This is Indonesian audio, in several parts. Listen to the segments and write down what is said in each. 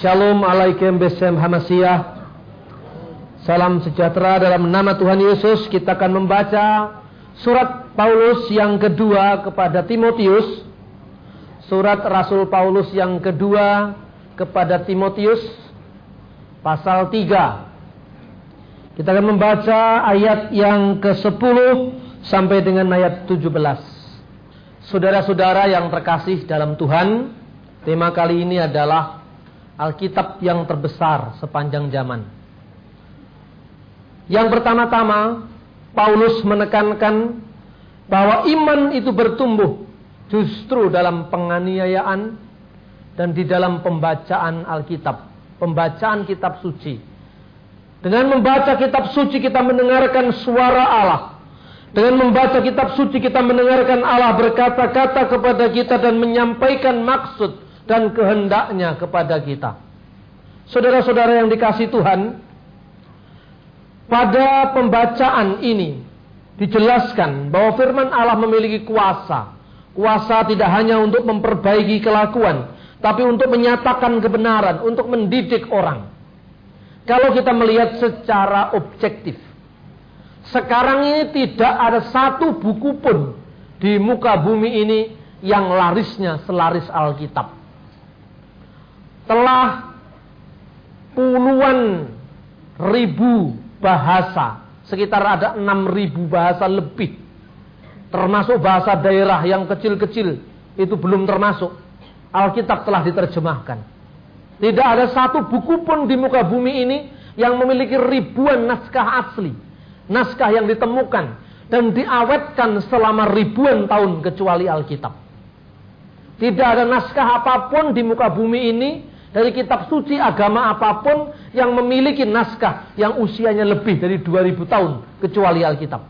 Shalom alaikum besem hamasiyah. Salam sejahtera dalam nama Tuhan Yesus. Kita akan membaca surat Paulus yang kedua kepada Timotius. Surat Rasul Paulus yang kedua kepada Timotius pasal 3. Kita akan membaca ayat yang ke-10 sampai dengan ayat 17. Saudara-saudara yang terkasih dalam Tuhan, tema kali ini adalah Alkitab yang terbesar sepanjang zaman. Yang pertama-tama, Paulus menekankan bahwa iman itu bertumbuh justru dalam penganiayaan dan di dalam pembacaan Alkitab, pembacaan kitab suci. Dengan membaca kitab suci kita mendengarkan suara Allah. Dengan membaca kitab suci kita mendengarkan Allah berkata-kata kepada kita dan menyampaikan maksud dan kehendaknya kepada kita. Saudara-saudara yang dikasih Tuhan, pada pembacaan ini dijelaskan bahwa firman Allah memiliki kuasa. Kuasa tidak hanya untuk memperbaiki kelakuan, tapi untuk menyatakan kebenaran, untuk mendidik orang. Kalau kita melihat secara objektif, sekarang ini tidak ada satu buku pun di muka bumi ini yang larisnya selaris Alkitab telah puluhan ribu bahasa, sekitar ada enam ribu bahasa lebih. Termasuk bahasa daerah yang kecil-kecil itu belum termasuk. Alkitab telah diterjemahkan. Tidak ada satu buku pun di muka bumi ini yang memiliki ribuan naskah asli. Naskah yang ditemukan dan diawetkan selama ribuan tahun kecuali Alkitab. Tidak ada naskah apa pun di muka bumi ini dari kitab suci agama apa pun yang memiliki naskah yang usianya lebih dari 2000 tahun kecuali Alkitab.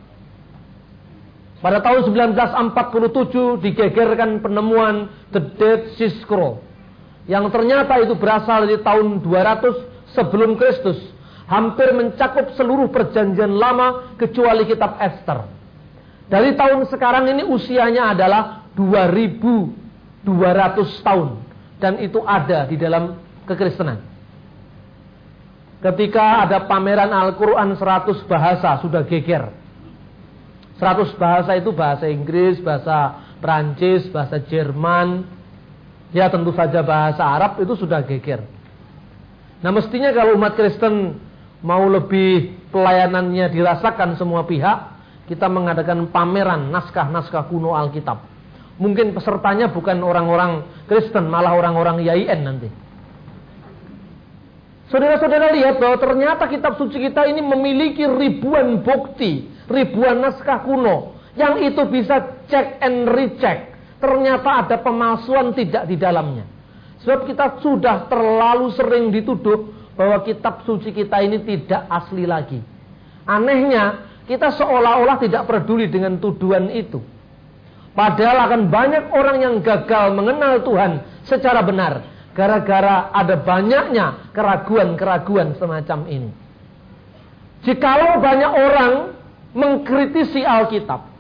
Pada tahun 1947 digegerkan penemuan The Dead Sea Scroll yang ternyata itu berasal dari tahun 200 sebelum Kristus. Hampir mencakup seluruh perjanjian lama kecuali kitab Esther. Dari tahun sekarang ini usianya adalah 2200 tahun dan itu ada di dalam kekristenan. Ketika ada pameran Al-Quran 100 bahasa sudah geger. 100 bahasa itu bahasa Inggris, bahasa Prancis, bahasa Jerman. Ya tentu saja bahasa Arab itu sudah geger. Nah mestinya kalau umat Kristen mau lebih pelayanannya dirasakan semua pihak, kita mengadakan pameran naskah-naskah kuno Alkitab. Mungkin pesertanya bukan orang-orang Kristen, malah orang-orang YIN nanti. Saudara-saudara lihat bahwa ternyata kitab suci kita ini memiliki ribuan bukti, ribuan naskah kuno yang itu bisa cek and recheck. Ternyata ada pemalsuan tidak di dalamnya. Sebab kita sudah terlalu sering dituduh bahwa kitab suci kita ini tidak asli lagi. Anehnya, kita seolah-olah tidak peduli dengan tuduhan itu. Padahal akan banyak orang yang gagal mengenal Tuhan secara benar. Gara-gara ada banyaknya keraguan-keraguan semacam ini. Jikalau banyak orang mengkritisi Alkitab.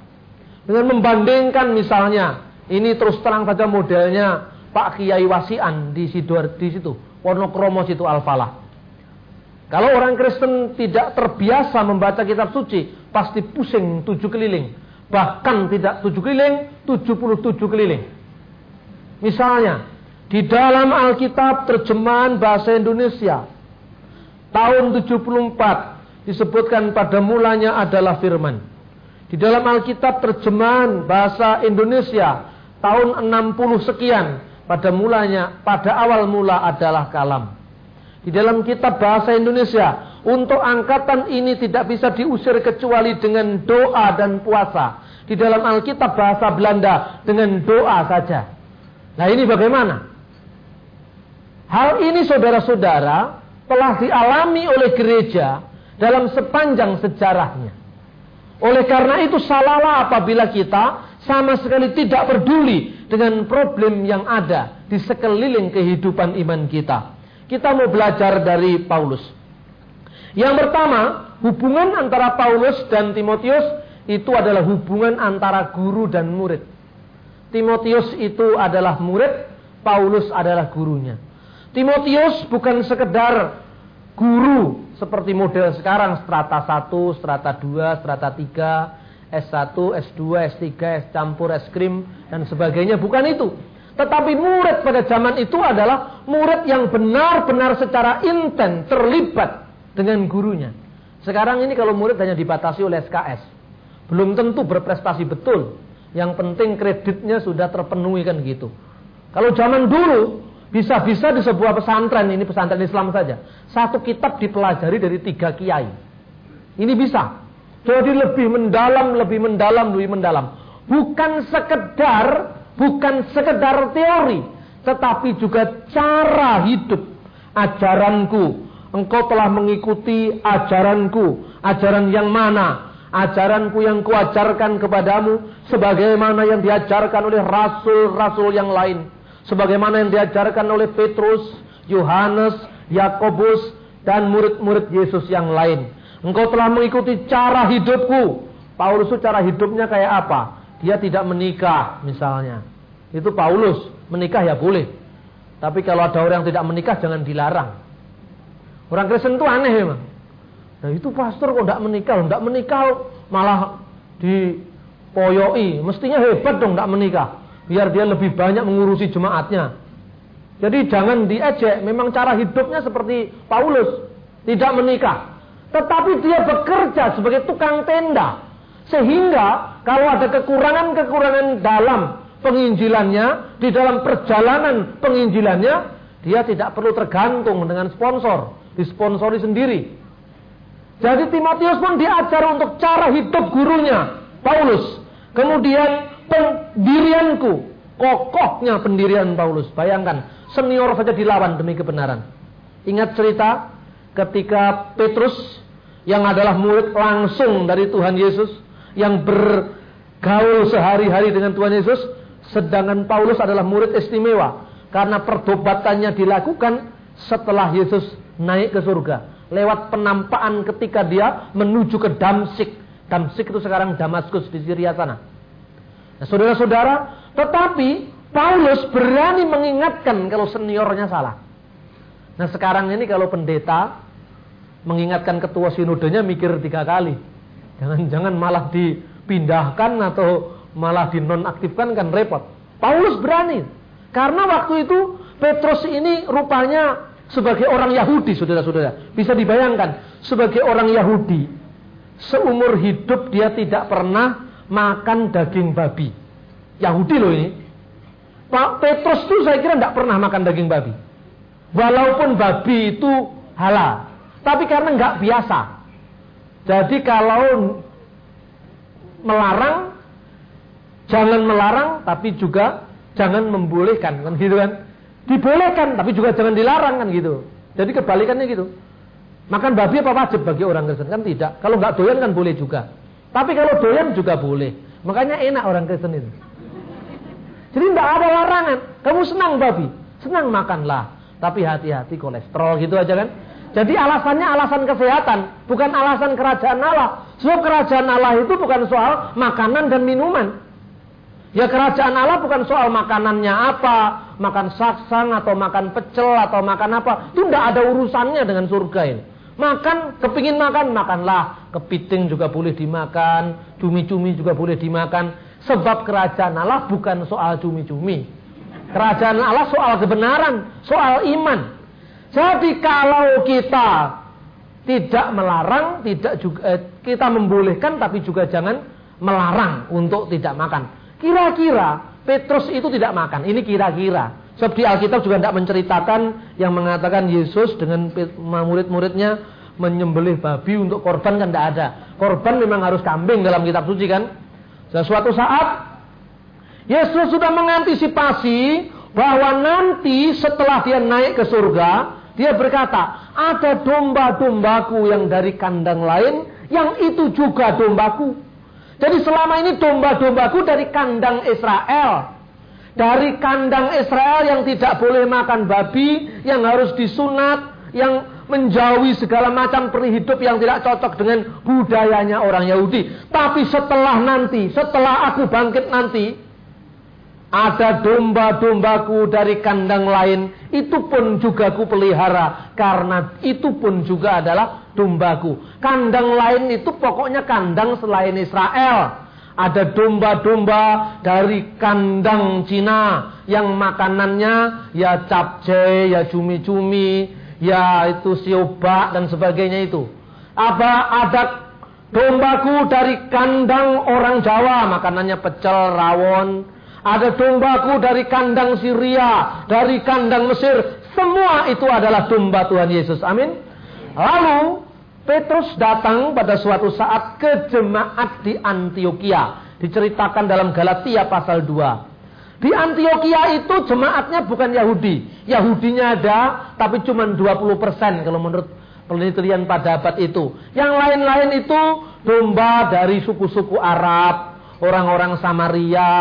Dengan membandingkan misalnya. Ini terus terang saja modelnya Pak Kiai Wasian di situ. Di situ Wonokromo situ Al-Falah. Kalau orang Kristen tidak terbiasa membaca kitab suci, pasti pusing tujuh keliling bahkan tidak tujuh keliling, tujuh puluh tujuh keliling. Misalnya, di dalam Alkitab terjemahan bahasa Indonesia tahun 74 disebutkan pada mulanya adalah firman. Di dalam Alkitab terjemahan bahasa Indonesia tahun 60 sekian pada mulanya pada awal mula adalah kalam. Di dalam kitab bahasa Indonesia, untuk angkatan ini tidak bisa diusir kecuali dengan doa dan puasa. Di dalam Alkitab bahasa Belanda dengan doa saja. Nah ini bagaimana? Hal ini saudara-saudara telah dialami oleh gereja dalam sepanjang sejarahnya. Oleh karena itu salahlah apabila kita sama sekali tidak peduli dengan problem yang ada di sekeliling kehidupan iman kita. Kita mau belajar dari Paulus. Yang pertama, hubungan antara Paulus dan Timotius itu adalah hubungan antara guru dan murid. Timotius itu adalah murid, Paulus adalah gurunya. Timotius bukan sekedar guru seperti model sekarang strata 1, strata 2, strata 3, S1, S2, S3, S campur, es krim dan sebagainya bukan itu. Tetapi murid pada zaman itu adalah murid yang benar-benar secara intent terlibat dengan gurunya. Sekarang ini kalau murid hanya dibatasi oleh SKS, belum tentu berprestasi betul. Yang penting kreditnya sudah terpenuhi kan gitu. Kalau zaman dulu bisa-bisa di sebuah pesantren, ini pesantren Islam saja. Satu kitab dipelajari dari tiga kiai. Ini bisa. Jadi lebih mendalam, lebih mendalam, lebih mendalam. Bukan sekedar, bukan sekedar teori. Tetapi juga cara hidup. Ajaranku. Engkau telah mengikuti ajaranku. Ajaran yang mana? Ajaranku yang kuajarkan kepadamu. Sebagaimana yang diajarkan oleh rasul-rasul yang lain sebagaimana yang diajarkan oleh Petrus, Yohanes, Yakobus dan murid-murid Yesus yang lain. Engkau telah mengikuti cara hidupku. Paulus itu cara hidupnya kayak apa? Dia tidak menikah misalnya. Itu Paulus. Menikah ya boleh. Tapi kalau ada orang yang tidak menikah jangan dilarang. Orang Kristen itu aneh memang. Nah itu pastor kok tidak menikah, tidak menikah malah dipoyoi. Mestinya hebat dong tidak menikah biar dia lebih banyak mengurusi jemaatnya. Jadi jangan diejek, memang cara hidupnya seperti Paulus, tidak menikah. Tetapi dia bekerja sebagai tukang tenda. Sehingga kalau ada kekurangan-kekurangan dalam penginjilannya, di dalam perjalanan penginjilannya, dia tidak perlu tergantung dengan sponsor, disponsori sendiri. Jadi Timotius pun diajar untuk cara hidup gurunya, Paulus. Kemudian pendirianku. Kokohnya pendirian Paulus. Bayangkan, senior saja dilawan demi kebenaran. Ingat cerita ketika Petrus yang adalah murid langsung dari Tuhan Yesus yang bergaul sehari-hari dengan Tuhan Yesus, sedangkan Paulus adalah murid istimewa karena pertobatannya dilakukan setelah Yesus naik ke surga lewat penampakan ketika dia menuju ke Damsik. Damsik itu sekarang Damaskus di Syria sana. Nah, saudara-saudara, tetapi Paulus berani mengingatkan kalau seniornya salah. Nah, sekarang ini kalau pendeta mengingatkan ketua sinodenya mikir tiga kali. Jangan-jangan malah dipindahkan atau malah dinonaktifkan kan repot. Paulus berani. Karena waktu itu Petrus ini rupanya sebagai orang Yahudi, saudara-saudara. Bisa dibayangkan, sebagai orang Yahudi, seumur hidup dia tidak pernah makan daging babi. Yahudi loh ini. Pak Petrus tuh saya kira tidak pernah makan daging babi. Walaupun babi itu halal. Tapi karena nggak biasa. Jadi kalau melarang, jangan melarang, tapi juga jangan membolehkan, kan gitu kan? Dibolehkan, tapi juga jangan dilarang, kan gitu. Jadi kebalikannya gitu. Makan babi apa wajib bagi orang Kristen? Kan tidak. Kalau nggak doyan kan boleh juga. Tapi kalau doyan juga boleh. Makanya enak orang Kristen itu. Jadi tidak ada larangan. Kamu senang babi, senang makanlah. Tapi hati-hati kolesterol gitu aja kan. Jadi alasannya alasan kesehatan, bukan alasan kerajaan Allah. Sebab kerajaan Allah itu bukan soal makanan dan minuman. Ya kerajaan Allah bukan soal makanannya apa, makan saksang atau makan pecel atau makan apa. Itu tidak ada urusannya dengan surga ini. Makan, kepingin makan, makanlah. Kepiting juga boleh dimakan, cumi-cumi juga boleh dimakan. Sebab kerajaan Allah bukan soal cumi-cumi. Kerajaan Allah soal kebenaran, soal iman. Jadi kalau kita tidak melarang, tidak juga eh, kita membolehkan tapi juga jangan melarang untuk tidak makan. Kira-kira Petrus itu tidak makan. Ini kira-kira. Sebab di Alkitab juga tidak menceritakan yang mengatakan Yesus dengan murid-muridnya menyembelih babi untuk korban kan tidak ada. Korban memang harus kambing dalam kitab suci kan. Sesuatu saat Yesus sudah mengantisipasi bahwa nanti setelah dia naik ke surga, dia berkata, ada domba-dombaku yang dari kandang lain, yang itu juga dombaku. Jadi selama ini domba-dombaku dari kandang Israel. Dari kandang Israel yang tidak boleh makan babi, yang harus disunat, yang menjauhi segala macam perhidup yang tidak cocok dengan budayanya orang Yahudi. Tapi setelah nanti, setelah aku bangkit nanti, Ada domba-dombaku dari kandang lain, itu pun juga ku pelihara, karena itu pun juga adalah dombaku. Kandang lain itu pokoknya kandang selain Israel. Ada domba-domba dari kandang Cina yang makanannya ya capcay, ya cumi-cumi, ya itu siobak dan sebagainya itu. Apa ada dombaku dari kandang orang Jawa, makanannya pecel, rawon, ada dombaku dari kandang Syria, dari kandang Mesir. Semua itu adalah domba Tuhan Yesus. Amin. Lalu Petrus datang pada suatu saat ke jemaat di Antioquia. Diceritakan dalam Galatia pasal 2. Di Antioquia itu jemaatnya bukan Yahudi. Yahudinya ada, tapi cuma 20% kalau menurut penelitian pada abad itu. Yang lain-lain itu domba dari suku-suku Arab, orang-orang Samaria,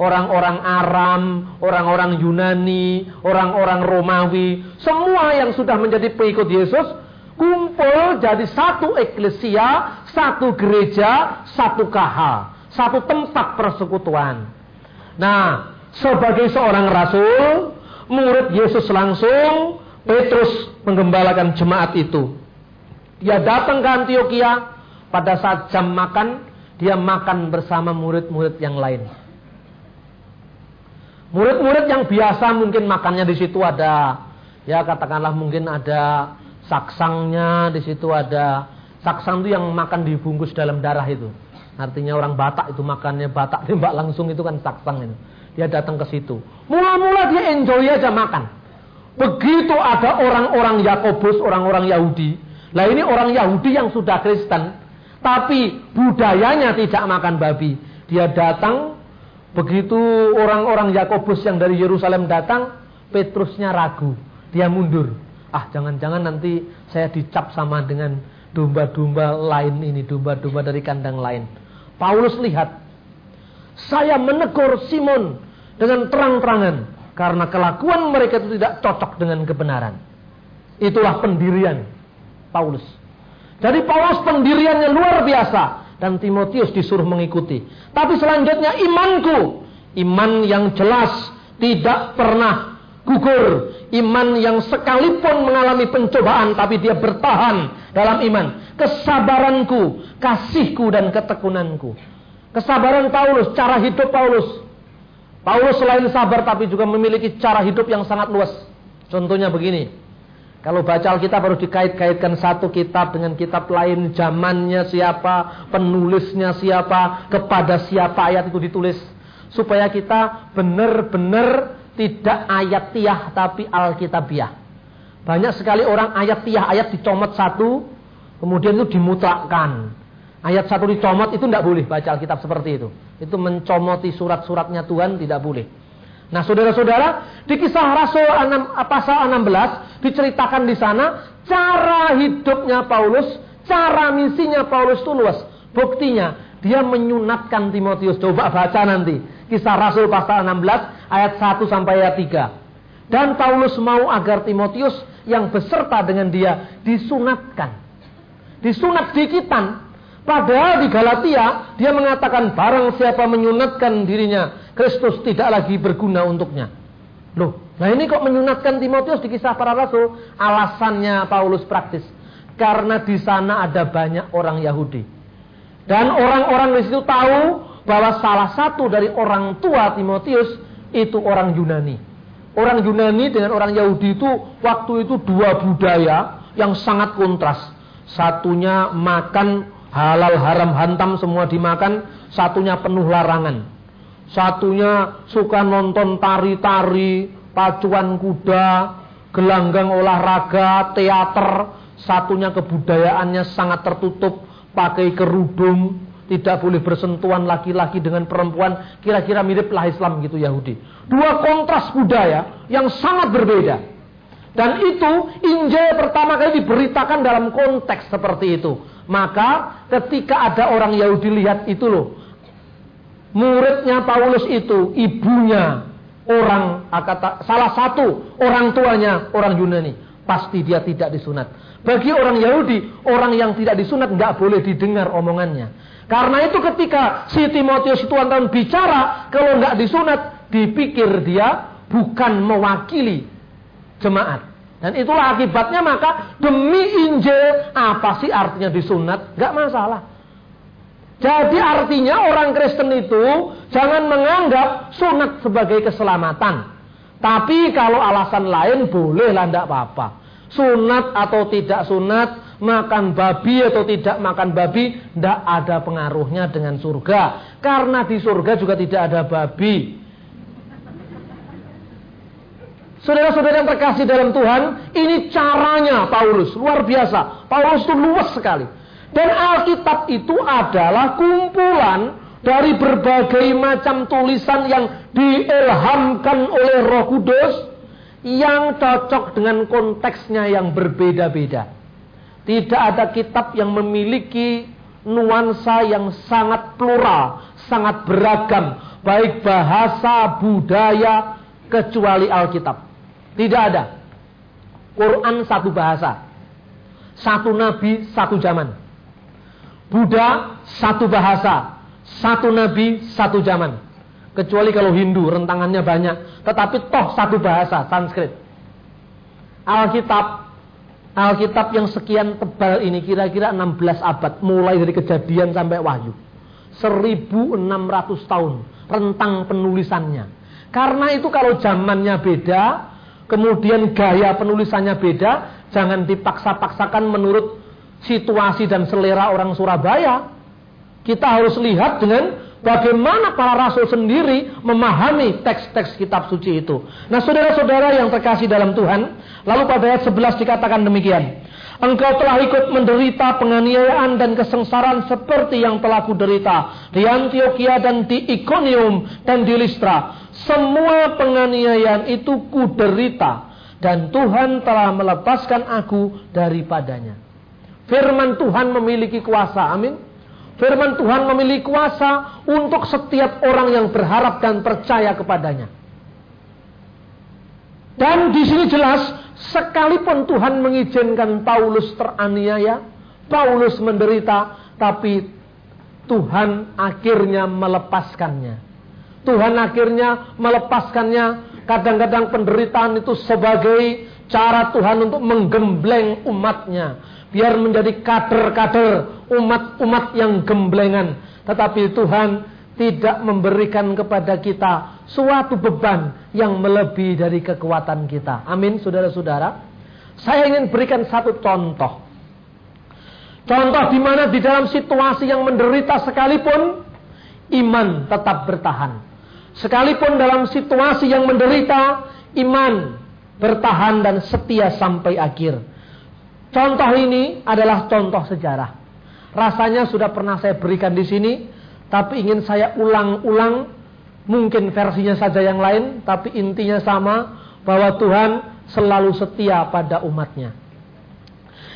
orang-orang Aram, orang-orang Yunani, orang-orang Romawi, semua yang sudah menjadi pengikut Yesus kumpul jadi satu eklesia, satu gereja, satu kahal, satu tempat persekutuan. Nah, sebagai seorang rasul, murid Yesus langsung Petrus menggembalakan jemaat itu. Dia datang ke Antioquia pada saat jam makan dia makan bersama murid-murid yang lain. Murid-murid yang biasa mungkin makannya di situ ada, ya katakanlah mungkin ada saksangnya, di situ ada saksang itu yang makan dibungkus dalam darah itu. Artinya orang Batak itu makannya Batak tembak langsung itu kan saksang itu. Dia datang ke situ. Mula-mula dia enjoy aja makan. Begitu ada orang-orang Yakobus, orang-orang Yahudi. Lah ini orang Yahudi yang sudah Kristen tapi budayanya tidak makan babi. Dia datang, begitu orang-orang Yakobus yang dari Yerusalem datang, Petrusnya ragu. Dia mundur. Ah, jangan-jangan nanti saya dicap sama dengan domba-domba lain ini, domba-domba dari kandang lain. Paulus lihat, saya menegur Simon dengan terang-terangan karena kelakuan mereka itu tidak cocok dengan kebenaran. Itulah pendirian Paulus. Jadi Paulus pendiriannya luar biasa dan Timotius disuruh mengikuti. Tapi selanjutnya imanku, iman yang jelas tidak pernah gugur, iman yang sekalipun mengalami pencobaan tapi dia bertahan dalam iman. Kesabaranku, kasihku dan ketekunanku. Kesabaran Paulus, cara hidup Paulus. Paulus selain sabar tapi juga memiliki cara hidup yang sangat luas. Contohnya begini, kalau baca Alkitab harus dikait-kaitkan satu kitab dengan kitab lain, zamannya siapa, penulisnya siapa, kepada siapa ayat itu ditulis. Supaya kita benar-benar tidak ayatiah tapi alkitabiah. Banyak sekali orang ayatiah, ayat dicomot satu, kemudian itu dimutlakkan. Ayat satu dicomot itu tidak boleh baca Alkitab seperti itu. Itu mencomoti surat-suratnya Tuhan tidak boleh. Nah, saudara-saudara, di kisah Rasul 6, pasal 16 diceritakan di sana cara hidupnya Paulus, cara misinya Paulus itu luas. Buktinya, dia menyunatkan Timotius. Coba baca nanti. Kisah Rasul pasal 16 ayat 1 sampai ayat 3. Dan Paulus mau agar Timotius yang beserta dengan dia disunatkan. Disunat dikitan Padahal di Galatia dia mengatakan barang siapa menyunatkan dirinya Kristus tidak lagi berguna untuknya. Loh, nah ini kok menyunatkan Timotius di kisah para rasul? Alasannya Paulus praktis. Karena di sana ada banyak orang Yahudi. Dan orang-orang di situ tahu bahwa salah satu dari orang tua Timotius itu orang Yunani. Orang Yunani dengan orang Yahudi itu waktu itu dua budaya yang sangat kontras. Satunya makan halal haram hantam semua dimakan, satunya penuh larangan. Satunya suka nonton tari-tari, pacuan kuda, gelanggang olahraga, teater, satunya kebudayaannya sangat tertutup, pakai kerudung, tidak boleh bersentuhan laki-laki dengan perempuan, kira-kira miriplah Islam gitu Yahudi. Dua kontras budaya yang sangat berbeda. Dan itu Injil pertama kali diberitakan dalam konteks seperti itu. Maka ketika ada orang Yahudi lihat itu loh. Muridnya Paulus itu ibunya orang kata salah satu orang tuanya orang Yunani. Pasti dia tidak disunat. Bagi orang Yahudi, orang yang tidak disunat nggak boleh didengar omongannya. Karena itu ketika si Timotius itu tahun bicara, kalau nggak disunat, dipikir dia bukan mewakili jemaat. Dan itulah akibatnya maka demi Injil apa sih artinya disunat? Gak masalah. Jadi artinya orang Kristen itu jangan menganggap sunat sebagai keselamatan. Tapi kalau alasan lain bolehlah tidak apa-apa. Sunat atau tidak sunat, makan babi atau tidak makan babi, tidak ada pengaruhnya dengan surga. Karena di surga juga tidak ada babi. Saudara-saudara yang terkasih dalam Tuhan, ini caranya Paulus, luar biasa. Paulus itu luas sekali. Dan Alkitab itu adalah kumpulan dari berbagai macam tulisan yang diilhamkan oleh Roh Kudus yang cocok dengan konteksnya yang berbeda-beda. Tidak ada kitab yang memiliki nuansa yang sangat plural, sangat beragam, baik bahasa, budaya, kecuali Alkitab. Tidak ada. Quran satu bahasa. Satu nabi, satu zaman. Buddha satu bahasa. Satu nabi, satu zaman. Kecuali kalau Hindu, rentangannya banyak. Tetapi toh satu bahasa, Sanskrit. Alkitab Alkitab yang sekian tebal ini kira-kira 16 abad. Mulai dari kejadian sampai wahyu. 1600 tahun rentang penulisannya. Karena itu kalau zamannya beda, kemudian gaya penulisannya beda, jangan dipaksa-paksakan menurut situasi dan selera orang Surabaya. Kita harus lihat dengan bagaimana para rasul sendiri memahami teks-teks kitab suci itu. Nah, saudara-saudara yang terkasih dalam Tuhan, lalu pada ayat 11 dikatakan demikian. Engkau telah ikut menderita penganiayaan dan kesengsaraan seperti yang telah kuderita di Antioquia dan di Iconium dan di Listra. Semua penganiayaan itu kuderita dan Tuhan telah melepaskan aku daripadanya. Firman Tuhan memiliki kuasa, amin. Firman Tuhan memiliki kuasa untuk setiap orang yang berharap dan percaya kepadanya. Dan di sini jelas, sekalipun Tuhan mengizinkan Paulus teraniaya, Paulus menderita, tapi Tuhan akhirnya melepaskannya. Tuhan akhirnya melepaskannya. Kadang-kadang penderitaan itu sebagai cara Tuhan untuk menggembleng umatnya. Biar menjadi kader-kader umat-umat yang gemblengan. Tetapi Tuhan tidak memberikan kepada kita suatu beban yang melebihi dari kekuatan kita. Amin, saudara-saudara. Saya ingin berikan satu contoh. Contoh di mana di dalam situasi yang menderita sekalipun iman tetap bertahan. Sekalipun dalam situasi yang menderita, iman bertahan dan setia sampai akhir. Contoh ini adalah contoh sejarah. Rasanya sudah pernah saya berikan di sini, tapi ingin saya ulang-ulang. Mungkin versinya saja yang lain, tapi intinya sama bahwa Tuhan selalu setia pada umatnya.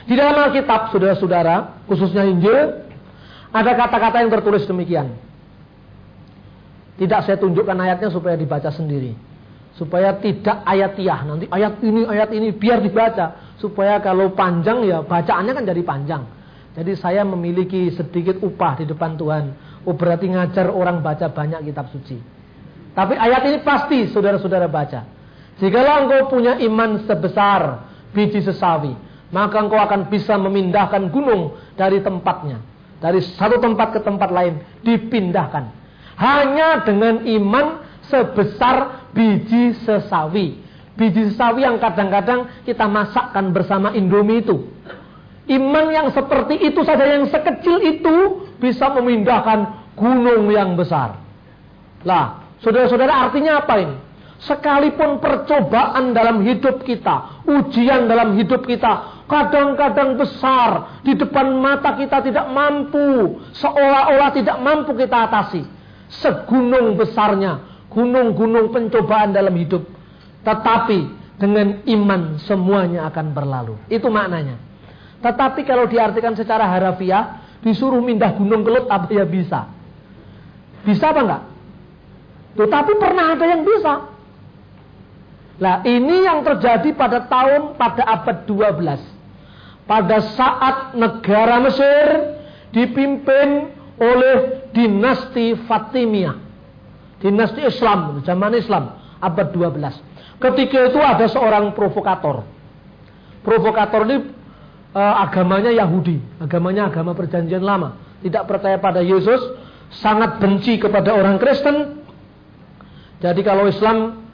Di dalam Alkitab, saudara-saudara, khususnya Injil, ada kata-kata yang tertulis demikian. Tidak saya tunjukkan ayatnya supaya dibaca sendiri. Supaya tidak ayatiah. Nanti ayat ini, ayat ini biar dibaca. Supaya kalau panjang ya bacaannya kan jadi panjang. Jadi saya memiliki sedikit upah di depan Tuhan. Oh berarti ngajar orang baca banyak kitab suci. Tapi ayat ini pasti saudara-saudara baca. Jikalau engkau punya iman sebesar biji sesawi, maka engkau akan bisa memindahkan gunung dari tempatnya. Dari satu tempat ke tempat lain, dipindahkan. Hanya dengan iman sebesar biji sesawi. Biji sesawi yang kadang-kadang kita masakkan bersama Indomie itu. Iman yang seperti itu saja yang sekecil itu bisa memindahkan gunung yang besar. Lah, saudara-saudara artinya apa ini? Sekalipun percobaan dalam hidup kita, ujian dalam hidup kita, kadang-kadang besar, di depan mata kita tidak mampu, seolah-olah tidak mampu kita atasi segunung besarnya gunung-gunung pencobaan dalam hidup. Tetapi dengan iman semuanya akan berlalu. Itu maknanya. Tetapi kalau diartikan secara harafiah, disuruh mindah gunung kelut apa ya bisa? Bisa apa enggak? Tetapi pernah ada yang bisa. Nah ini yang terjadi pada tahun pada abad 12. Pada saat negara Mesir dipimpin oleh dinasti Fatimiyah. dinasti Islam, zaman Islam, abad 12. Ketika itu ada seorang provokator. Provokator ini uh, agamanya Yahudi, agamanya agama perjanjian lama, tidak percaya pada Yesus, sangat benci kepada orang Kristen. Jadi kalau Islam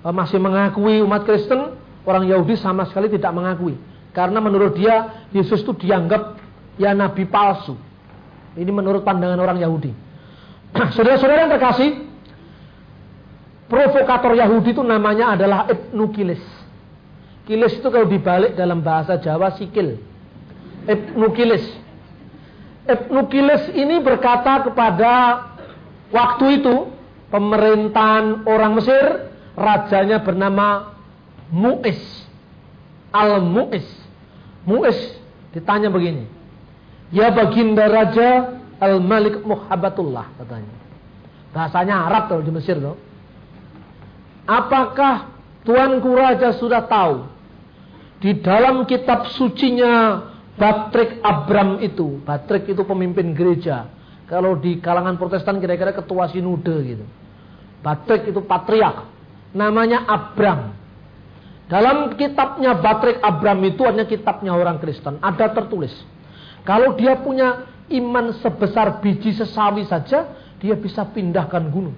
uh, masih mengakui umat Kristen, orang Yahudi sama sekali tidak mengakui. Karena menurut dia Yesus itu dianggap ya nabi palsu. Ini menurut pandangan orang Yahudi. Saudara-saudara yang terkasih, provokator Yahudi itu namanya adalah Ibnu Kilis. Kilis itu kalau dibalik dalam bahasa Jawa sikil. Ibnu Kilis. Ibnu Kilis ini berkata kepada waktu itu pemerintahan orang Mesir, rajanya bernama Mu'is. Al-Mu'is. Mu'is ditanya begini. Ya baginda raja Al-Malik Muhabbatullah katanya. Bahasanya Arab kalau di Mesir tuh. Apakah Tuanku Raja sudah tahu di dalam kitab sucinya Batrik Abram itu, Batrik itu pemimpin gereja. Kalau di kalangan Protestan kira-kira ketua sinode gitu. Batrik itu patriark. Namanya Abram. Dalam kitabnya Batrik Abram itu hanya kitabnya orang Kristen. Ada tertulis. Kalau dia punya iman sebesar biji sesawi saja, dia bisa pindahkan gunung.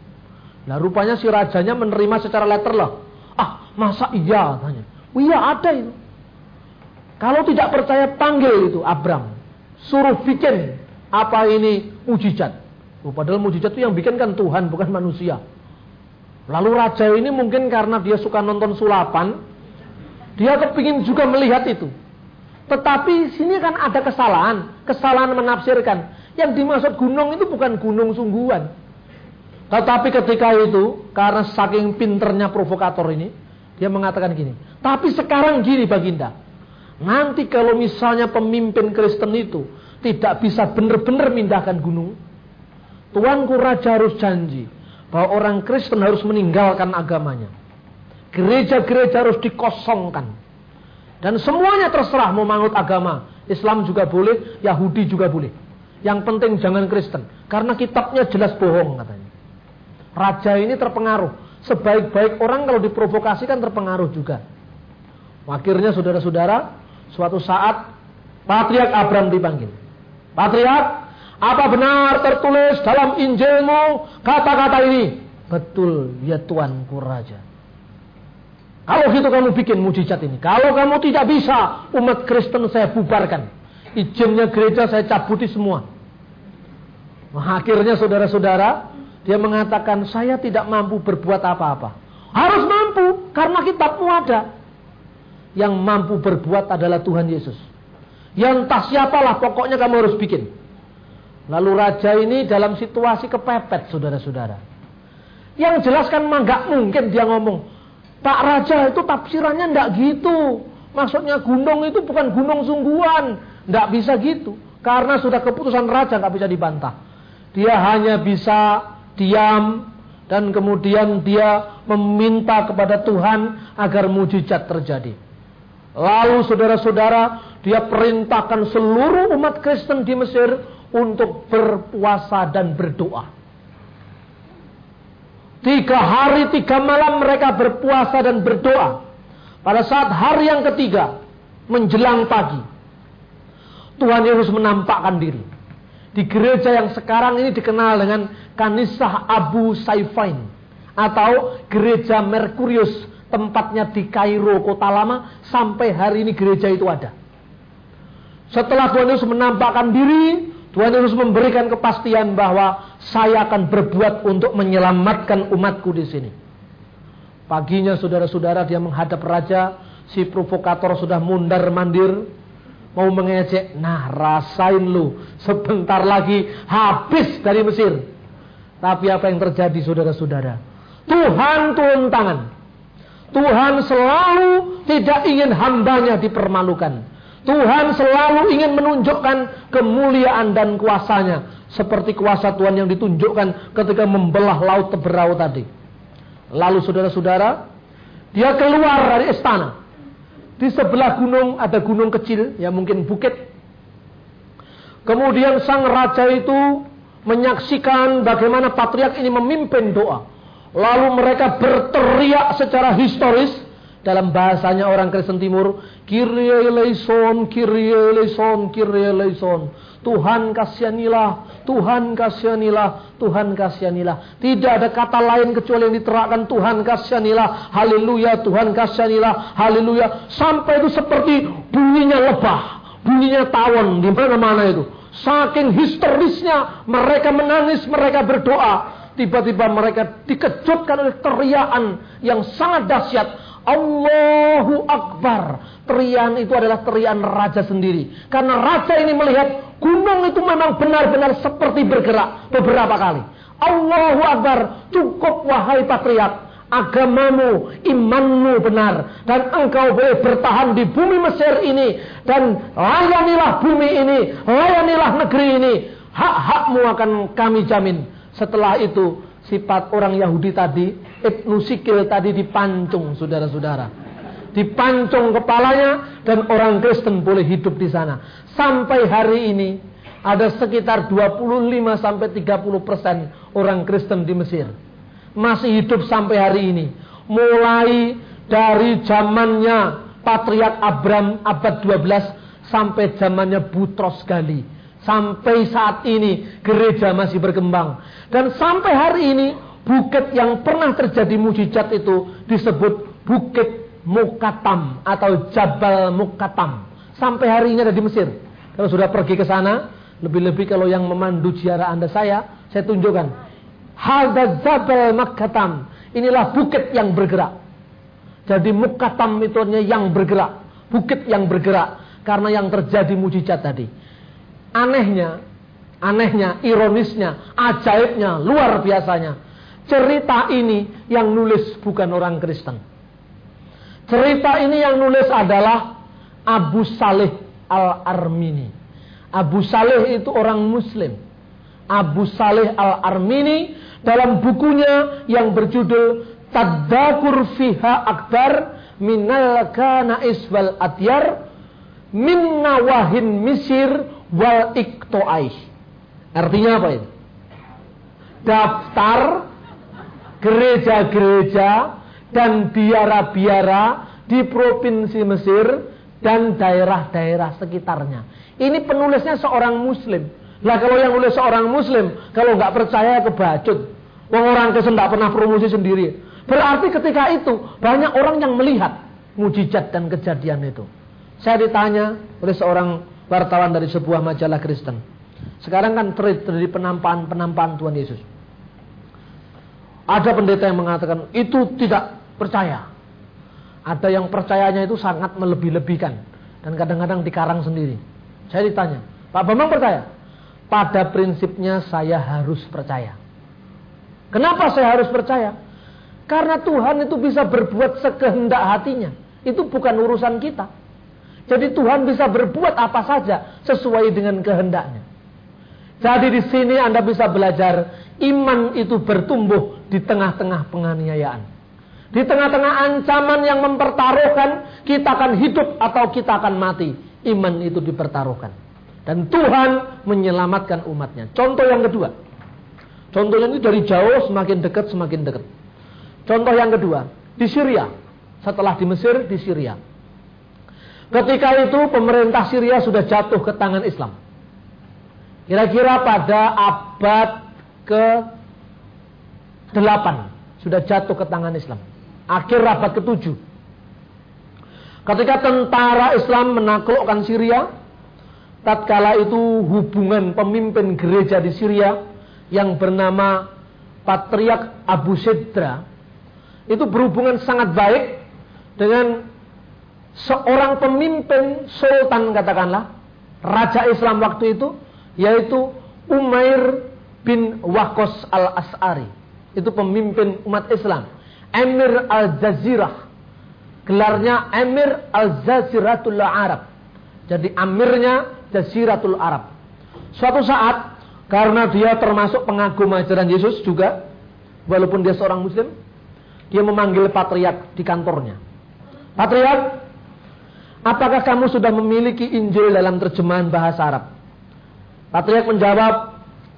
Nah rupanya si rajanya menerima secara letter lah. Ah masa iya tanya. Oh, iya ada itu. Kalau tidak percaya panggil itu Abram. Suruh bikin apa ini mujizat. Oh, padahal mujizat itu yang bikin kan Tuhan bukan manusia. Lalu raja ini mungkin karena dia suka nonton sulapan. Dia kepingin juga melihat itu. Tetapi sini kan ada kesalahan. Kesalahan menafsirkan. Yang dimaksud gunung itu bukan gunung sungguhan. Tetapi ketika itu, karena saking pinternya provokator ini, dia mengatakan gini. Tapi sekarang gini Baginda. Nanti kalau misalnya pemimpin Kristen itu tidak bisa benar-benar mindahkan gunung, Tuanku Raja harus janji bahwa orang Kristen harus meninggalkan agamanya. Gereja-gereja harus dikosongkan. Dan semuanya terserah mau mangut agama. Islam juga boleh, Yahudi juga boleh. Yang penting jangan Kristen. Karena kitabnya jelas bohong katanya. Raja ini terpengaruh. Sebaik-baik orang kalau diprovokasi kan terpengaruh juga. Akhirnya saudara-saudara, suatu saat Patriark Abraham dipanggil. Patriark, apa benar tertulis dalam Injilmu kata-kata ini? Betul, ya Tuanku Raja. Kalau gitu kamu bikin mujizat ini. Kalau kamu tidak bisa, umat Kristen saya bubarkan. Izinnya gereja saya cabuti semua. Nah, akhirnya saudara-saudara, dia mengatakan, saya tidak mampu berbuat apa-apa. Harus mampu, karena kitabmu ada. Yang mampu berbuat adalah Tuhan Yesus. Yang tak siapalah, pokoknya kamu harus bikin. Lalu raja ini dalam situasi kepepet, saudara-saudara. Yang jelaskan mah gak mungkin dia ngomong, Pak Raja itu tafsirannya ndak gitu. Maksudnya gunung itu bukan gunung sungguhan. Ndak bisa gitu. Karena sudah keputusan Raja nggak bisa dibantah. Dia hanya bisa diam dan kemudian dia meminta kepada Tuhan agar mujizat terjadi. Lalu saudara-saudara, dia perintahkan seluruh umat Kristen di Mesir untuk berpuasa dan berdoa. Tiga hari, tiga malam mereka berpuasa dan berdoa. Pada saat hari yang ketiga, menjelang pagi, Tuhan Yesus menampakkan diri di gereja yang sekarang ini dikenal dengan Kanisah Abu Saifain atau gereja Merkurius tempatnya di Kairo kota lama sampai hari ini gereja itu ada. Setelah Tuhan Yesus menampakkan diri, Tuhan Yesus memberikan kepastian bahwa saya akan berbuat untuk menyelamatkan umatku di sini. Paginya saudara-saudara dia menghadap raja, si provokator sudah mundar mandir, mau mengejek. Nah, rasain lu. Sebentar lagi habis dari Mesir. Tapi apa yang terjadi saudara-saudara? Tuhan turun tangan. Tuhan selalu tidak ingin hambanya dipermalukan. Tuhan selalu ingin menunjukkan kemuliaan dan kuasanya. Seperti kuasa Tuhan yang ditunjukkan ketika membelah laut Teberau tadi. Lalu saudara-saudara, dia keluar dari istana. Di sebelah gunung ada gunung kecil, ya mungkin bukit. Kemudian sang raja itu menyaksikan bagaimana patriark ini memimpin doa. Lalu mereka berteriak secara historis dalam bahasanya orang Kristen Timur, Kyrie eleison, Kyrie eleison, Kyrie eleison. Tuhan kasihanilah, Tuhan kasihanilah, Tuhan kasihanilah. Tidak ada kata lain kecuali yang diterangkan Tuhan kasihanilah, haleluya, Tuhan kasihanilah, haleluya. Sampai itu seperti bunyinya lebah, bunyinya tawon di mana-mana itu. Saking histerisnya mereka menangis, mereka berdoa. Tiba-tiba mereka dikejutkan oleh teriakan yang sangat dahsyat. Allahu Akbar. Terian itu adalah terian raja sendiri. Karena raja ini melihat gunung itu memang benar-benar seperti bergerak beberapa kali. Allahu Akbar. Cukup wahai patriark. Agamamu, imanmu benar. Dan engkau boleh bertahan di bumi Mesir ini. Dan layanilah bumi ini. Layanilah negeri ini. Hak-hakmu akan kami jamin. Setelah itu sifat orang Yahudi tadi, Ibnu Sikil tadi dipancung saudara-saudara. Dipancung kepalanya dan orang Kristen boleh hidup di sana. Sampai hari ini ada sekitar 25 sampai 30 persen orang Kristen di Mesir. Masih hidup sampai hari ini. Mulai dari zamannya Patriark Abram abad 12 sampai zamannya Butros Gali Sampai saat ini gereja masih berkembang. Dan sampai hari ini bukit yang pernah terjadi mujizat itu disebut Bukit Mukatam atau Jabal Mukatam. Sampai hari ini ada di Mesir. Kalau sudah pergi ke sana, lebih-lebih kalau yang memandu ziarah Anda saya, saya tunjukkan. Hadza Jabal Mukatam. Inilah bukit yang bergerak. Jadi Mukatam itu yang bergerak. Bukit yang bergerak. Karena yang terjadi mujizat tadi anehnya, anehnya, ironisnya, ajaibnya, luar biasanya. Cerita ini yang nulis bukan orang Kristen. Cerita ini yang nulis adalah Abu Saleh Al-Armini. Abu Saleh itu orang muslim. Abu Saleh Al-Armini dalam bukunya yang berjudul Tadakur Fiha Akbar Minal Kanais Wal Atyar Min Nawahin Misir wal ikto'ai. Artinya apa ini? Daftar gereja-gereja dan biara-biara di provinsi Mesir dan daerah-daerah sekitarnya. Ini penulisnya seorang muslim. Lah kalau yang nulis seorang muslim, kalau nggak percaya kebacut. Wong orang nggak pernah promosi sendiri. Berarti ketika itu banyak orang yang melihat mujizat dan kejadian itu. Saya ditanya oleh seorang wartawan dari sebuah majalah Kristen. Sekarang kan terjadi penampakan-penampakan Tuhan Yesus. Ada pendeta yang mengatakan itu tidak percaya. Ada yang percayanya itu sangat melebih-lebihkan dan kadang-kadang dikarang sendiri. Saya ditanya, Pak Bambang percaya? Pada prinsipnya saya harus percaya. Kenapa saya harus percaya? Karena Tuhan itu bisa berbuat sekehendak hatinya. Itu bukan urusan kita. Jadi Tuhan bisa berbuat apa saja sesuai dengan kehendaknya. Jadi di sini Anda bisa belajar iman itu bertumbuh di tengah-tengah penganiayaan. Di tengah-tengah ancaman yang mempertaruhkan kita akan hidup atau kita akan mati. Iman itu dipertaruhkan. Dan Tuhan menyelamatkan umatnya. Contoh yang kedua. Contohnya ini dari jauh semakin dekat semakin dekat. Contoh yang kedua. Di Syria. Setelah di Mesir, di Syria. Ketika itu pemerintah Syria sudah jatuh ke tangan Islam. Kira-kira pada abad ke-8 sudah jatuh ke tangan Islam. Akhir abad ke-7. Ketika tentara Islam menaklukkan Syria, tatkala itu hubungan pemimpin gereja di Syria yang bernama Patriark Abu Sidra itu berhubungan sangat baik dengan seorang pemimpin sultan katakanlah raja Islam waktu itu yaitu Umair bin Wakos al-As'ari. Itu pemimpin umat Islam. Emir al-Jazirah. Gelarnya Emir al-Jaziratul Arab. Jadi amirnya Jaziratul Arab. Suatu saat karena dia termasuk pengagum ajaran Yesus juga walaupun dia seorang muslim dia memanggil patriark di kantornya. Patriark Apakah kamu sudah memiliki Injil dalam terjemahan bahasa Arab? Patriark menjawab,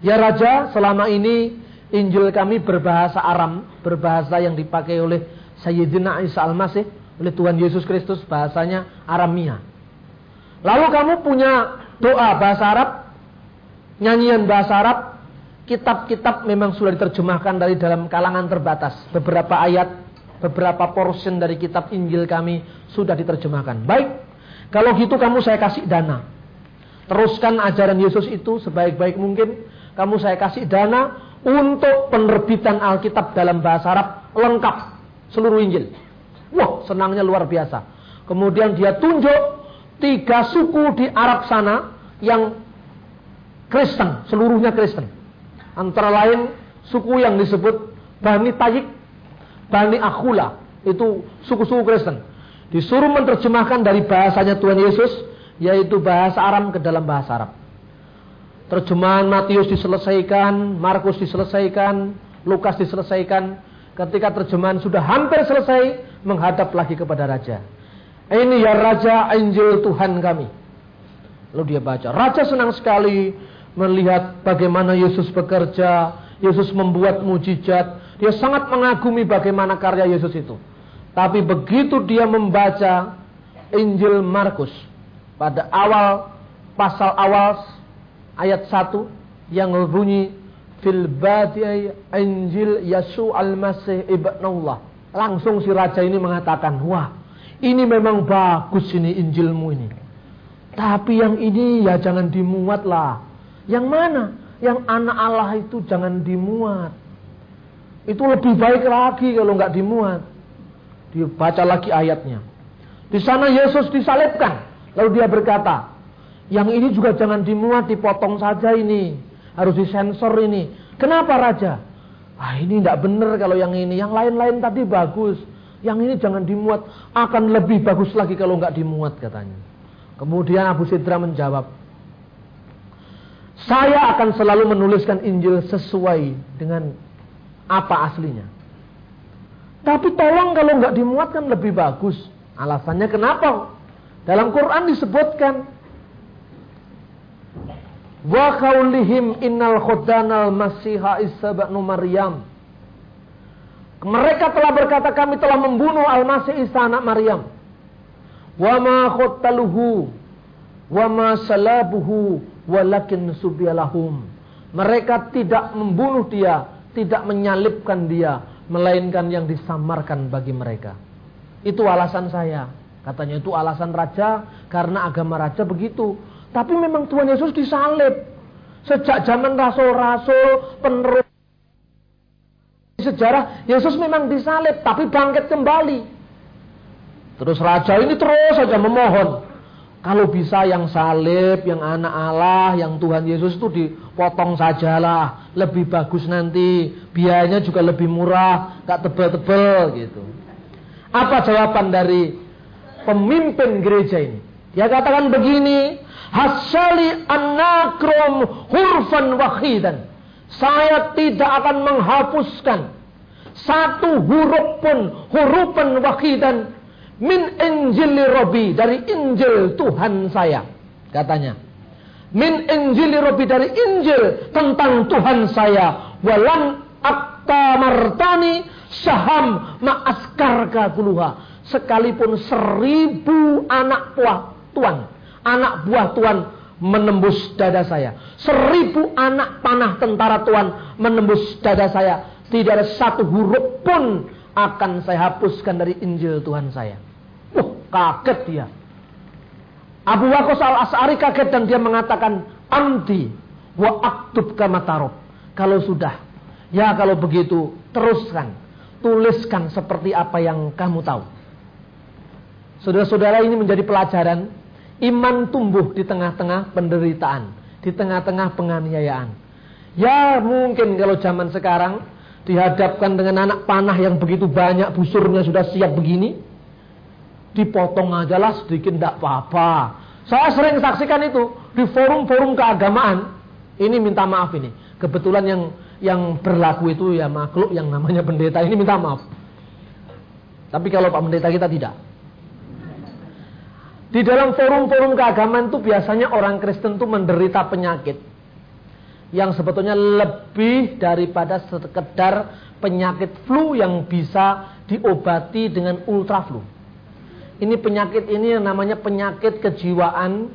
Ya Raja, selama ini Injil kami berbahasa Aram, berbahasa yang dipakai oleh Sayyidina Isa Al-Masih, oleh Tuhan Yesus Kristus, bahasanya Aramia. Lalu kamu punya doa bahasa Arab, nyanyian bahasa Arab, kitab-kitab memang sudah diterjemahkan dari dalam kalangan terbatas. Beberapa ayat, beberapa portion dari kitab Injil kami sudah diterjemahkan. Baik, kalau gitu kamu saya kasih dana. Teruskan ajaran Yesus itu sebaik-baik mungkin kamu saya kasih dana untuk penerbitan Alkitab dalam bahasa Arab lengkap seluruh Injil. Wah, senangnya luar biasa. Kemudian dia tunjuk tiga suku di Arab sana yang Kristen, seluruhnya Kristen. Antara lain suku yang disebut Bani Tayyik, Bani Akhula, itu suku-suku Kristen. Disuruh menerjemahkan dari bahasanya Tuhan Yesus, yaitu bahasa Aram ke dalam bahasa Arab. Terjemahan Matius diselesaikan, Markus diselesaikan, Lukas diselesaikan. Ketika terjemahan sudah hampir selesai, menghadap lagi kepada raja. Ini ya raja Injil Tuhan kami. Lalu dia baca. Raja senang sekali melihat bagaimana Yesus bekerja. Yesus membuat mujizat. Dia sangat mengagumi bagaimana karya Yesus itu. Tapi begitu dia membaca Injil Markus pada awal pasal awal ayat 1 yang berbunyi fil badi Injil Yesus al-Masih ibnullah. Langsung si raja ini mengatakan, "Wah, ini memang bagus ini Injilmu ini. Tapi yang ini ya jangan dimuat lah. Yang mana? Yang anak Allah itu jangan dimuat. Itu lebih baik lagi kalau nggak dimuat. Dibaca lagi ayatnya. Di sana Yesus disalibkan. Lalu dia berkata, yang ini juga jangan dimuat, dipotong saja ini. Harus disensor ini. Kenapa Raja? Ah ini tidak benar kalau yang ini. Yang lain-lain tadi bagus. Yang ini jangan dimuat. Akan lebih bagus lagi kalau nggak dimuat katanya. Kemudian Abu Sidra menjawab. Saya akan selalu menuliskan Injil sesuai dengan apa aslinya. Tapi tolong kalau nggak dimuat kan lebih bagus. Alasannya kenapa? Dalam Quran disebutkan Wa qaulihim innal khudanal masiha Isa ibnu Maryam. Mereka telah berkata kami telah membunuh Al-Masih Isa anak Maryam. Wa ma khuttaluhu wa ma salabuhu walakin subyalahum. Mereka tidak membunuh dia, tidak menyalibkan dia, melainkan yang disamarkan bagi mereka. Itu alasan saya. Katanya itu alasan raja karena agama raja begitu. Tapi memang Tuhan Yesus disalib. Sejak zaman rasul-rasul penerus sejarah Yesus memang disalib tapi bangkit kembali. Terus raja ini terus saja memohon. Kalau bisa yang salib, yang anak Allah, yang Tuhan Yesus itu dipotong sajalah. Lebih bagus nanti. Biayanya juga lebih murah. Gak tebel-tebel gitu. Apa jawaban dari pemimpin gereja ini? Dia katakan begini, Hasali anakrom hurfan wahidan. Saya tidak akan menghapuskan satu huruf pun hurufan wahidan min Injil Robi dari Injil Tuhan saya katanya min Injil Robi dari Injil tentang Tuhan saya walan akta martani saham ma'askar kaguluha sekalipun seribu anak buah Tuhan anak buah Tuhan menembus dada saya. Seribu anak panah tentara Tuhan menembus dada saya. Tidak ada satu huruf pun akan saya hapuskan dari Injil Tuhan saya. Uh, kaget dia. Abu Waqqas al-As'ari kaget dan dia mengatakan, Amdi wa aktub kamatarok. Kalau sudah, ya kalau begitu, teruskan. Tuliskan seperti apa yang kamu tahu. Saudara-saudara ini menjadi pelajaran Iman tumbuh di tengah-tengah penderitaan, di tengah-tengah penganiayaan. Ya mungkin kalau zaman sekarang dihadapkan dengan anak panah yang begitu banyak busurnya sudah siap begini, dipotong aja lah sedikit tidak apa-apa. Saya sering saksikan itu di forum-forum keagamaan. Ini minta maaf ini. Kebetulan yang yang berlaku itu ya makhluk yang namanya pendeta ini minta maaf. Tapi kalau Pak Pendeta kita tidak. Di dalam forum-forum keagamaan itu biasanya orang Kristen itu menderita penyakit. yang sebetulnya lebih daripada sekedar penyakit flu yang bisa diobati dengan ultraflu. Ini penyakit ini yang namanya penyakit kejiwaan,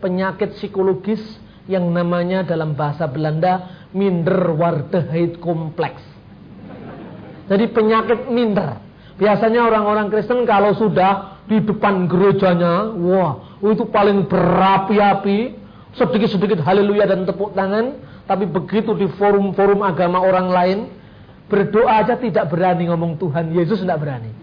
penyakit psikologis yang namanya dalam bahasa Belanda minderwaardigheid kompleks. Jadi penyakit minder. Biasanya orang-orang Kristen kalau sudah di depan gerejanya, wah, itu paling berapi-api, sedikit-sedikit haleluya dan tepuk tangan, tapi begitu di forum-forum agama orang lain, berdoa aja tidak berani ngomong Tuhan Yesus tidak berani.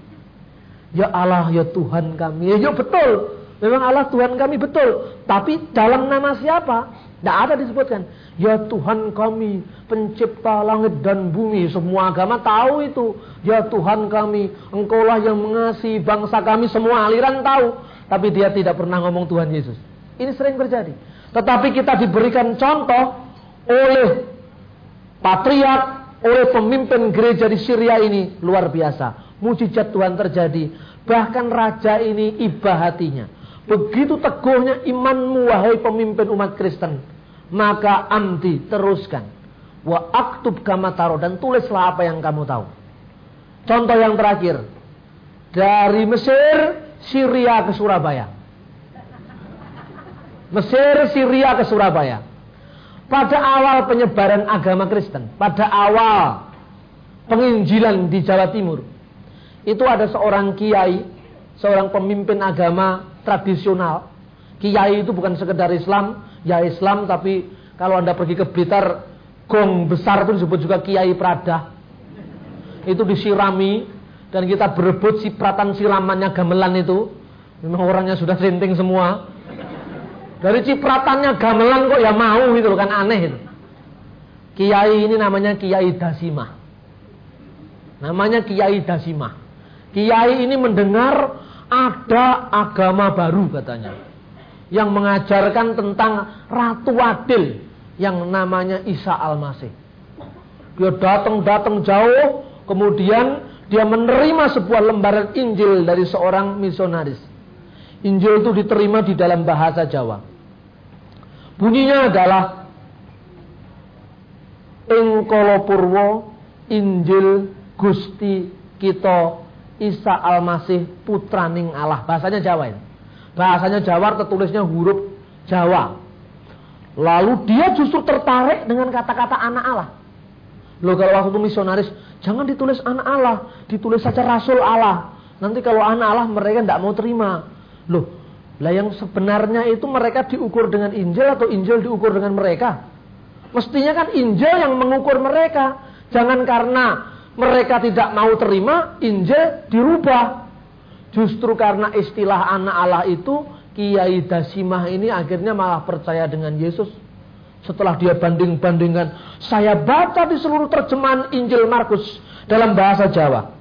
Ya Allah, ya Tuhan kami. Ya, ya betul. Memang Allah Tuhan kami betul. Tapi dalam nama siapa? Tidak ada disebutkan. Ya Tuhan kami, pencipta langit dan bumi. Semua agama tahu itu. Ya Tuhan kami, engkaulah yang mengasihi bangsa kami. Semua aliran tahu. Tapi dia tidak pernah ngomong Tuhan Yesus. Ini sering terjadi. Tetapi kita diberikan contoh oleh patriark, oleh pemimpin gereja di Syria ini. Luar biasa. Mujizat Tuhan terjadi. Bahkan raja ini iba hatinya. Begitu teguhnya imanmu wahai pemimpin umat Kristen. Maka amti teruskan. Wa aktub kamataro dan tulislah apa yang kamu tahu. Contoh yang terakhir. Dari Mesir, Syria ke Surabaya. Mesir, Syria ke Surabaya. Pada awal penyebaran agama Kristen. Pada awal penginjilan di Jawa Timur. Itu ada seorang kiai, seorang pemimpin agama tradisional. Kiai itu bukan sekedar Islam, ya Islam tapi kalau Anda pergi ke Blitar, gong besar itu disebut juga Kiai Prada. Itu disirami dan kita berebut sipratan siramannya gamelan itu. Memang orangnya sudah sinting semua. Dari cipratannya gamelan kok ya mau gitu kan aneh itu. Kiai ini namanya Kiai Dasimah. Namanya Kiai Dasimah. Kiai ini mendengar ada agama baru katanya. Yang mengajarkan tentang Ratu Adil yang namanya Isa Al-Masih. Dia datang-datang jauh, kemudian dia menerima sebuah lembaran Injil dari seorang misionaris. Injil itu diterima di dalam bahasa Jawa. Bunyinya adalah Engkolo Purwo Injil Gusti kita Isa Al-Masih putraning Allah. Bahasanya Jawa ini. Bahasanya Jawa tertulisnya huruf Jawa. Lalu dia justru tertarik dengan kata-kata anak Allah. Loh kalau waktu itu misionaris, jangan ditulis anak Allah, ditulis saja Rasul Allah. Nanti kalau anak Allah mereka tidak mau terima. Loh, lah yang sebenarnya itu mereka diukur dengan Injil atau Injil diukur dengan mereka? Mestinya kan Injil yang mengukur mereka. Jangan karena mereka tidak mau terima, Injil dirubah. Justru karena istilah anak Allah itu, Kiai Dasimah ini akhirnya malah percaya dengan Yesus. Setelah dia banding-bandingkan, saya baca di seluruh terjemahan Injil Markus dalam bahasa Jawa.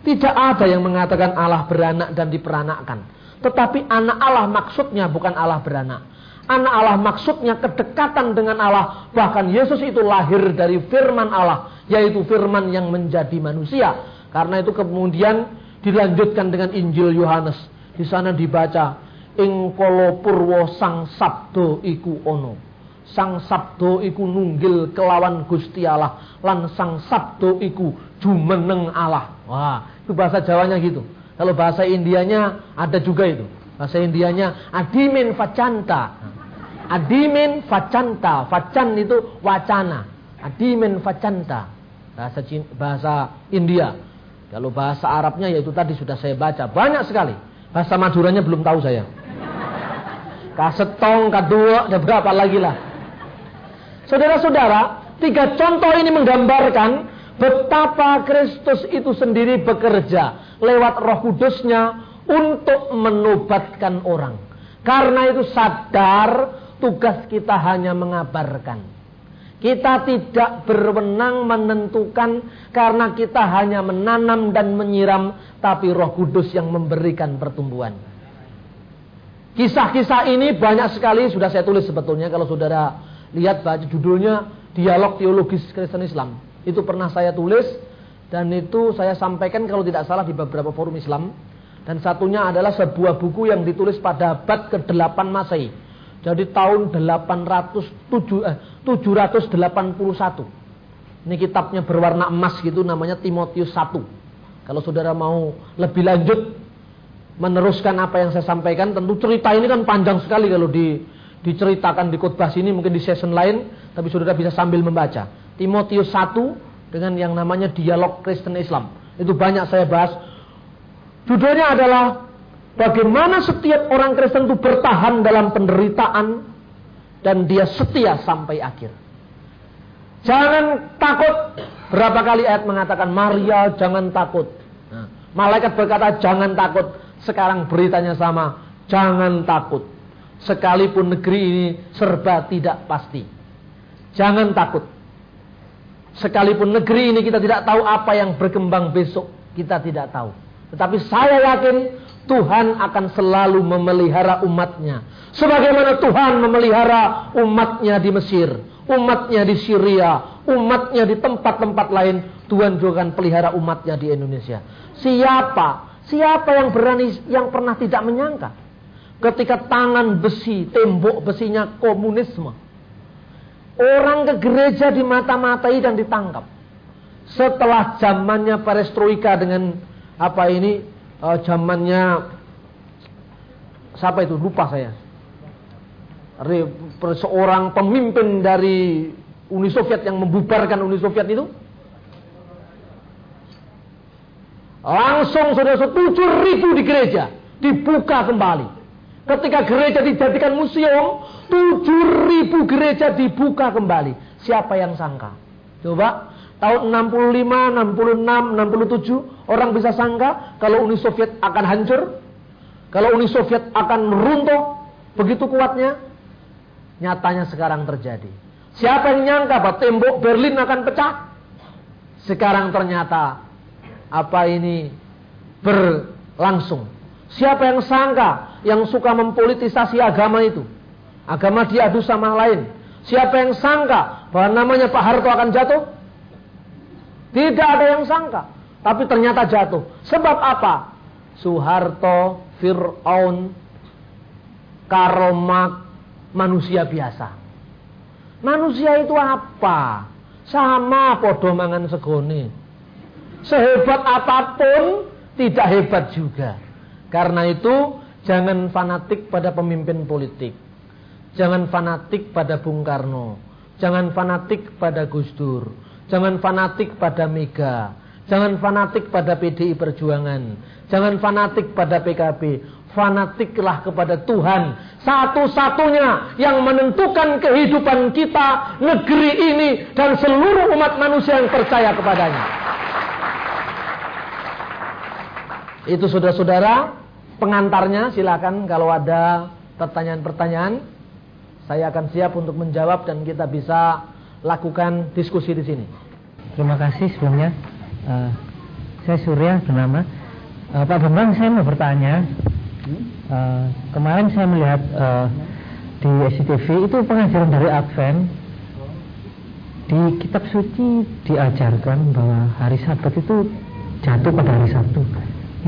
Tidak ada yang mengatakan Allah beranak dan diperanakkan. Tetapi anak Allah maksudnya bukan Allah beranak. Anak Allah maksudnya kedekatan dengan Allah. Bahkan Yesus itu lahir dari firman Allah. Yaitu firman yang menjadi manusia. Karena itu kemudian dilanjutkan dengan Injil Yohanes. Di sana dibaca. Purwo sang sabdo iku ono. Sang sabdo iku nunggil kelawan gusti Allah. Lan sang sabdo iku jumeneng Allah. Wah itu bahasa Jawanya gitu. Kalau bahasa Indianya ada juga itu. Bahasa Indianya adimin facanta. Adimin facanta. Facan itu wacana. Adimin facanta. Bahasa, bahasa India. Kalau bahasa Arabnya yaitu tadi sudah saya baca. Banyak sekali. Bahasa Maduranya belum tahu saya. Kasetong, kadua, ada berapa lagi lah. Saudara-saudara, tiga contoh ini menggambarkan betapa Kristus itu sendiri bekerja lewat roh kudusnya untuk menobatkan orang. Karena itu sadar Tugas kita hanya mengabarkan. Kita tidak berwenang menentukan karena kita hanya menanam dan menyiram, tapi Roh Kudus yang memberikan pertumbuhan. Kisah-kisah ini banyak sekali sudah saya tulis sebetulnya kalau saudara lihat baca judulnya Dialog Teologis Kristen Islam. Itu pernah saya tulis dan itu saya sampaikan kalau tidak salah di beberapa forum Islam. Dan satunya adalah sebuah buku yang ditulis pada abad ke-8 Masehi Jadi tahun 807 eh, 781. Ini kitabnya berwarna emas gitu namanya Timotius 1. Kalau saudara mau lebih lanjut meneruskan apa yang saya sampaikan, tentu cerita ini kan panjang sekali kalau di diceritakan di khotbah sini mungkin di session lain, tapi saudara bisa sambil membaca. Timotius 1 dengan yang namanya dialog Kristen Islam. Itu banyak saya bahas. Judulnya adalah bagaimana setiap orang Kristen itu bertahan dalam penderitaan dan dia setia sampai akhir. Jangan takut. Berapa kali ayat mengatakan Maria jangan takut. Nah, malaikat berkata jangan takut. Sekarang beritanya sama. Jangan takut. Sekalipun negeri ini serba tidak pasti. Jangan takut. Sekalipun negeri ini kita tidak tahu apa yang berkembang besok. Kita tidak tahu. Tetapi saya yakin Tuhan akan selalu memelihara umatnya. Sebagaimana Tuhan memelihara umatnya di Mesir. Umatnya di Syria. Umatnya di tempat-tempat lain. Tuhan juga akan pelihara umatnya di Indonesia. Siapa Siapa yang berani yang pernah tidak menyangka ketika tangan besi, tembok besinya komunisme. Orang ke gereja dimata-matai dan ditangkap. Setelah zamannya perestroika dengan apa ini uh, zamannya siapa itu lupa saya. Seorang pemimpin dari Uni Soviet yang membubarkan Uni Soviet itu Langsung sudah tujuh ribu di gereja dibuka kembali. Ketika gereja dijadikan museum, tujuh ribu gereja dibuka kembali. Siapa yang sangka? Coba tahun 65, 66, 67 orang bisa sangka kalau Uni Soviet akan hancur, kalau Uni Soviet akan runtuh begitu kuatnya. Nyatanya sekarang terjadi. Siapa yang nyangka bahwa tembok Berlin akan pecah? Sekarang ternyata apa ini berlangsung. Siapa yang sangka yang suka mempolitisasi agama itu? Agama diadu sama lain. Siapa yang sangka bahwa namanya Pak Harto akan jatuh? Tidak ada yang sangka. Tapi ternyata jatuh. Sebab apa? Soeharto, Fir'aun, Karomak, manusia biasa. Manusia itu apa? Sama podo mangan segone. Sehebat apa pun tidak hebat juga. Karena itu jangan fanatik pada pemimpin politik. Jangan fanatik pada Bung Karno. Jangan fanatik pada Gus Dur. Jangan fanatik pada Mega. Jangan fanatik pada PDI Perjuangan. Jangan fanatik pada PKB. Fanatiklah kepada Tuhan. Satu-satunya yang menentukan kehidupan kita, negeri ini, dan seluruh umat manusia yang percaya kepadanya. Itu saudara-saudara pengantarnya silakan kalau ada pertanyaan-pertanyaan saya akan siap untuk menjawab dan kita bisa lakukan diskusi di sini. Terima kasih sebelumnya. Uh, saya Surya bernama. Uh, Pak Bambang saya mau bertanya. Uh, kemarin saya melihat uh, di SCTV itu pengajaran dari Advent di kitab suci diajarkan bahwa hari Sabat itu jatuh pada hari Sabtu.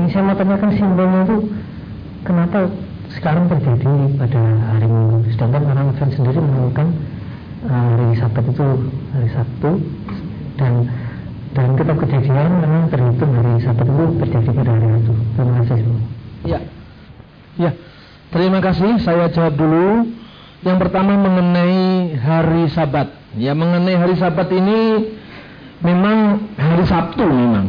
Yang saya mau tanyakan simbolnya itu kenapa sekarang terjadi pada hari Minggu. Sedangkan orang Advent sendiri menemukan hari Sabat itu hari Sabtu dan dan kitab kejadian memang terhitung hari Sabat itu terjadi pada hari itu. Terima kasih. Ya, ya. Terima kasih. Saya jawab dulu. Yang pertama mengenai hari Sabat. Ya, mengenai hari Sabat ini memang hari Sabtu memang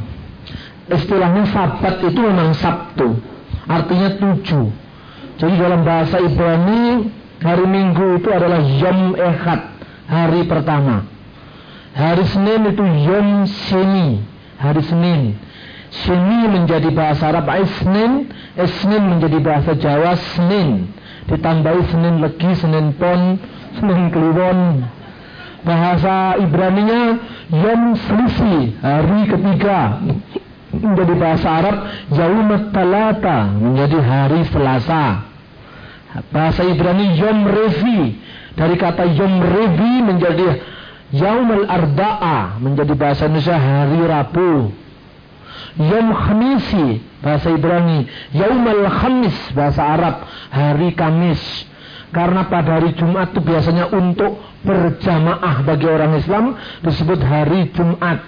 istilahnya sabat itu memang Sabtu artinya tujuh jadi dalam bahasa Ibrani hari Minggu itu adalah Yom Echad hari pertama. Hari Senin itu Yom Sheni hari Senin. Sheni menjadi bahasa Arab Isnin Isnin menjadi bahasa Jawa Senin. Ditambahi Senin Legi, Senin Pon, Senin Kliwon. Bahasa Ibraninya Yom Selisi hari ketiga. Menjadi bahasa Arab Yaumat Talata menjadi hari Selasa. Bahasa Ibrani Yom Revi dari kata Yom Revi menjadi Yaumul Arba'a menjadi bahasa Indonesia hari Rabu. Yom Khamisi bahasa Ibrani Yaumul Khamis bahasa Arab hari Kamis. Karena pada hari Jumat itu biasanya untuk berjamaah bagi orang Islam disebut hari Jumat.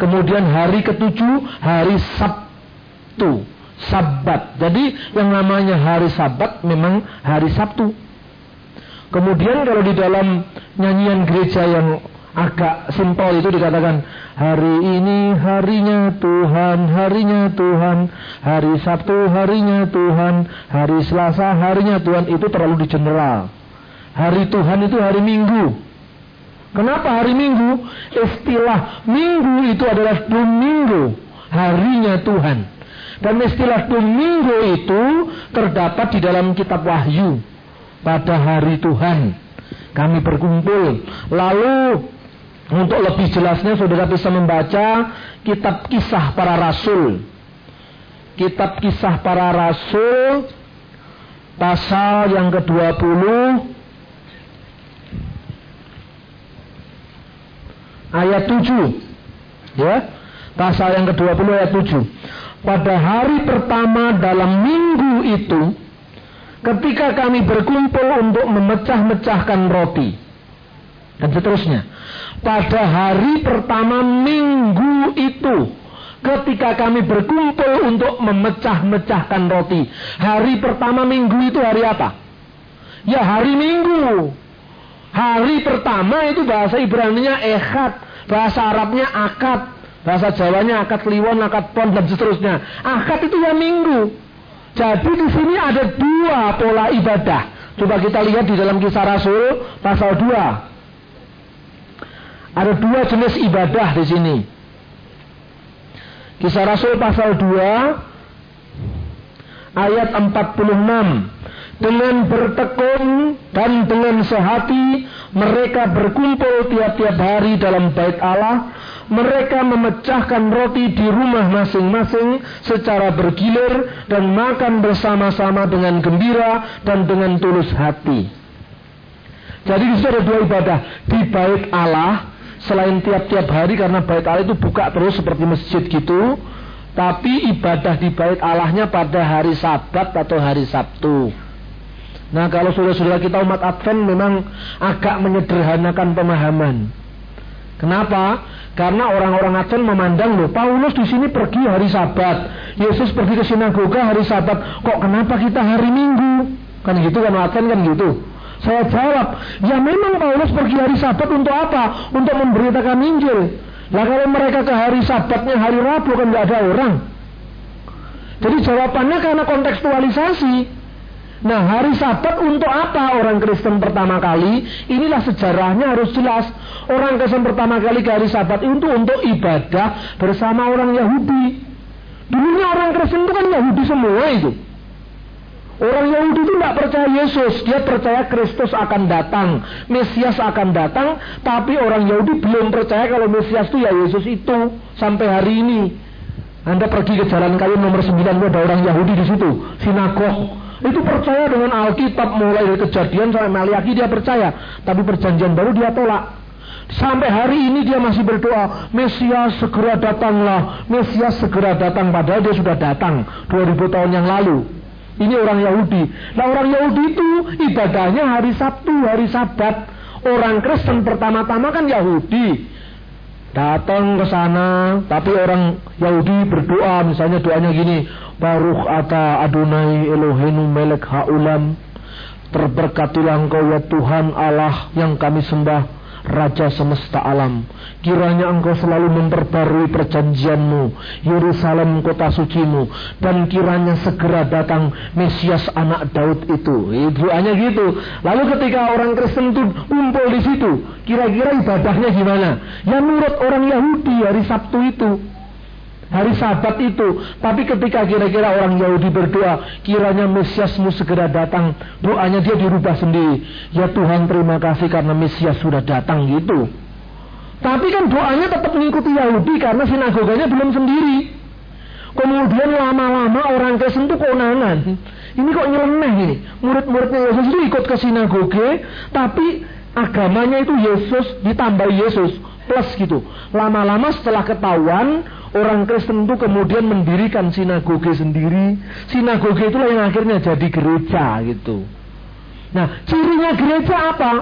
Kemudian hari ketujuh hari Sabtu, Sabat. Jadi yang namanya hari Sabat memang hari Sabtu. Kemudian kalau di dalam nyanyian gereja yang agak simpel itu dikatakan hari ini harinya Tuhan, harinya Tuhan, hari Sabtu harinya Tuhan, hari Selasa harinya Tuhan itu terlalu di general. Hari Tuhan itu hari Minggu. Kenapa hari Minggu? Istilah Minggu itu adalah Domingo, harinya Tuhan. Dan istilah Domingo itu terdapat di dalam kitab Wahyu pada hari Tuhan. Kami berkumpul. Lalu untuk lebih jelasnya saudara bisa membaca kitab kisah para rasul. Kitab kisah para rasul pasal yang ke-20 ayat 7. Ya. Pasal yang ke-20 ayat 7. Pada hari pertama dalam minggu itu ketika kami berkumpul untuk memecah-mecahkan roti dan seterusnya pada hari pertama minggu itu ketika kami berkumpul untuk memecah-mecahkan roti. Hari pertama minggu itu hari apa? Ya hari minggu. Hari pertama itu bahasa Ibrani-nya Echad, bahasa Arabnya akad, bahasa Jawanya akad kliwon, akad pon dan seterusnya. Akad itu ya minggu. Jadi di sini ada dua pola ibadah. Coba kita lihat di dalam kisah Rasul pasal 2. Ada dua jenis ibadah di sini. Kisah Rasul pasal 2 ayat 46. Dengan bertekun dan dengan sehati mereka berkumpul tiap-tiap hari dalam bait Allah. Mereka memecahkan roti di rumah masing-masing secara bergilir dan makan bersama-sama dengan gembira dan dengan tulus hati. Jadi di situ ada dua ibadah. Di bait Allah selain tiap-tiap hari karena bait Allah itu buka terus seperti masjid gitu tapi ibadah di bait Allahnya pada hari sabat atau hari Sabtu. Nah kalau saudara-saudara kita umat Advent memang agak menyederhanakan pemahaman Kenapa? Karena orang-orang Advent memandang loh, Paulus di sini pergi hari Sabat, Yesus pergi ke sinagoga hari Sabat, kok kenapa kita hari Minggu? Kan gitu kan Advent kan gitu. Saya jawab, ya memang Paulus pergi hari sabat untuk apa? Untuk memberitakan Injil. Lah kalau mereka ke hari sabatnya hari Rabu kan nggak ada orang. Jadi jawabannya karena kontekstualisasi. Nah hari sabat untuk apa orang Kristen pertama kali? Inilah sejarahnya harus jelas. Orang Kristen pertama kali ke hari sabat itu untuk ibadah bersama orang Yahudi. Dulunya orang Kristen itu kan Yahudi semua itu. Orang Yahudi itu tidak percaya Yesus, dia percaya Kristus akan datang, Mesias akan datang, tapi orang Yahudi belum percaya kalau Mesias itu ya Yesus itu sampai hari ini. Anda pergi ke Jalan Kayu nomor 9 ada orang Yahudi di situ, sinagog. Itu percaya dengan Alkitab mulai dari kejadian sampai Maliaki dia percaya, tapi perjanjian baru dia tolak. Sampai hari ini dia masih berdoa, Mesias segera datanglah, Mesias segera datang padahal dia sudah datang 2000 tahun yang lalu. Ini orang Yahudi. Nah orang Yahudi itu ibadahnya hari Sabtu, hari Sabat. Orang Kristen pertama-tama kan Yahudi. Datang ke sana, tapi orang Yahudi berdoa, misalnya doanya gini, Baruch ata Adonai Elohenu melek haulam. Terberkatilah engkau ya Tuhan Allah yang kami sembah Raja semesta alam. Kiranya engkau selalu memperbarui perjanjianmu, Yerusalem kota sucimu, dan kiranya segera datang Mesias anak Daud itu. Doanya gitu. Lalu ketika orang Kristen itu kumpul di situ, kira-kira ibadahnya gimana? Ya menurut orang Yahudi hari Sabtu itu hari sabat itu. Tapi ketika kira-kira orang Yahudi berdoa, kiranya Mesiasmu segera datang, doanya dia dirubah sendiri. Ya Tuhan terima kasih karena Mesias sudah datang gitu. Tapi kan doanya tetap mengikuti Yahudi karena sinagoganya belum sendiri. Kemudian lama-lama orang Kristen itu konangan. Ini kok nyeleneh ini. Murid-muridnya Yesus itu ikut ke sinagoge, tapi agamanya itu Yesus ditambah Yesus plus gitu. Lama-lama setelah ketahuan Orang Kristen itu kemudian mendirikan sinagoge sendiri. Sinagoge itulah yang akhirnya jadi gereja gitu. Nah, cirinya gereja apa?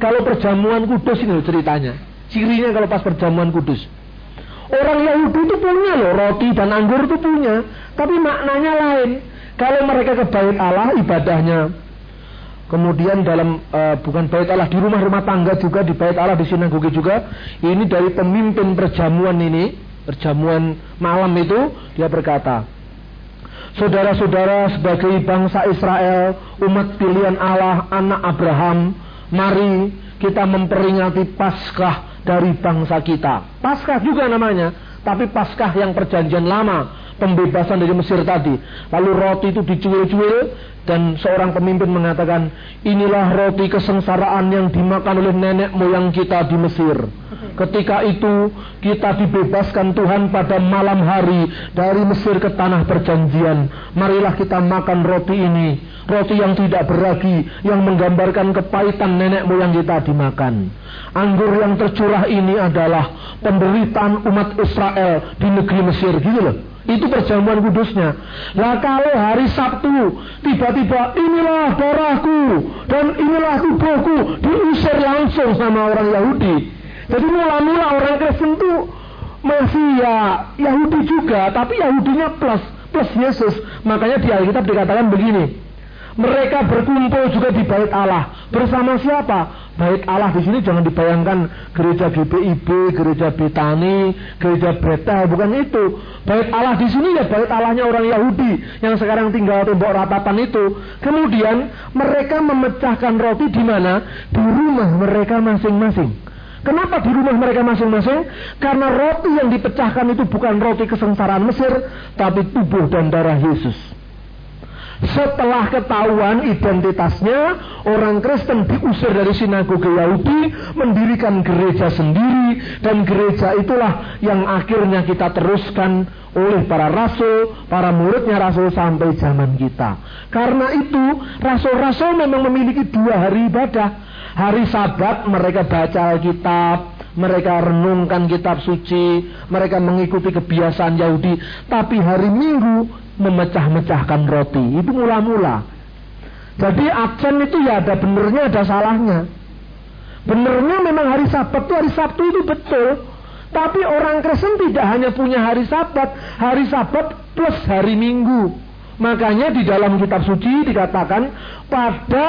Kalau perjamuan kudus ini ceritanya. Cirinya kalau pas perjamuan kudus. Orang Yahudi itu punya loh, roti dan anggur itu punya. Tapi maknanya lain. Kalau mereka ke bait Allah, ibadahnya Kemudian dalam uh, bukan bait Allah di rumah-rumah tangga juga di bait Allah di sinagoge juga. Ini dari pemimpin perjamuan ini, perjamuan malam itu dia berkata, Saudara-saudara sebagai bangsa Israel, umat pilihan Allah, anak Abraham, mari kita memperingati Paskah dari bangsa kita. Paskah juga namanya, tapi Paskah yang perjanjian lama pembebasan dari Mesir tadi. Lalu roti itu dicuil-cuil dan seorang pemimpin mengatakan, inilah roti kesengsaraan yang dimakan oleh nenek moyang kita di Mesir. Ketika itu kita dibebaskan Tuhan pada malam hari dari Mesir ke tanah perjanjian. Marilah kita makan roti ini. Roti yang tidak beragi, yang menggambarkan kepahitan nenek moyang kita dimakan. Anggur yang tercurah ini adalah penderitaan umat Israel di negeri Mesir. Gitu loh. Itu perjamuan kudusnya. Lah kalau hari Sabtu tiba-tiba inilah darahku dan inilah tubuhku diusir langsung sama orang Yahudi. Jadi mula-mula orang Kristen itu masih ya Yahudi juga, tapi Yahudinya plus plus Yesus. Makanya di Alkitab dikatakan begini. Mereka berkumpul juga di bait Allah. Bersama siapa? Bait Allah di sini jangan dibayangkan gereja GPIB, gereja Betani, gereja Bethel, bukan itu. Bait Allah di sini ya bait Allahnya orang Yahudi yang sekarang tinggal tembok ratapan itu. Kemudian mereka memecahkan roti di mana? Di rumah mereka masing-masing. Kenapa di rumah mereka masing-masing? Karena roti yang dipecahkan itu bukan roti kesengsaraan Mesir, tapi tubuh dan darah Yesus. Setelah ketahuan identitasnya, orang Kristen diusir dari sinagoge Yahudi, mendirikan gereja sendiri, dan gereja itulah yang akhirnya kita teruskan oleh para rasul, para muridnya rasul sampai zaman kita. Karena itu, rasul-rasul memang memiliki dua hari ibadah. Hari Sabat mereka baca Alkitab, mereka renungkan kitab suci, mereka mengikuti kebiasaan Yahudi. Tapi hari Minggu memecah-mecahkan roti. Itu mula-mula. Jadi aksen itu ya ada benernya ada salahnya. Benernya memang hari Sabat itu hari Sabtu itu betul. Tapi orang Kristen tidak hanya punya hari Sabat, hari Sabat plus hari Minggu. Makanya di dalam kitab suci dikatakan pada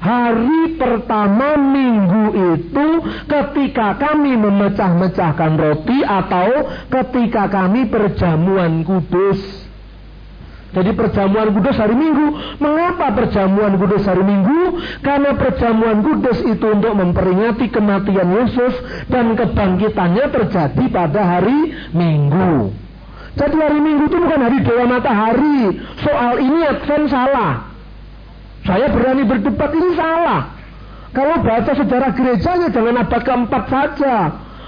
hari pertama minggu itu ketika kami memecah-mecahkan roti atau ketika kami perjamuan kudus. Jadi perjamuan kudus hari Minggu. Mengapa perjamuan kudus hari Minggu? Karena perjamuan kudus itu untuk memperingati kematian Yesus dan kebangkitannya terjadi pada hari Minggu. Jadi hari Minggu itu bukan hari Dewa Matahari. Soal ini Advent salah. Saya berani berdebat ini salah. Kalau baca sejarah gerejanya jangan abad keempat saja.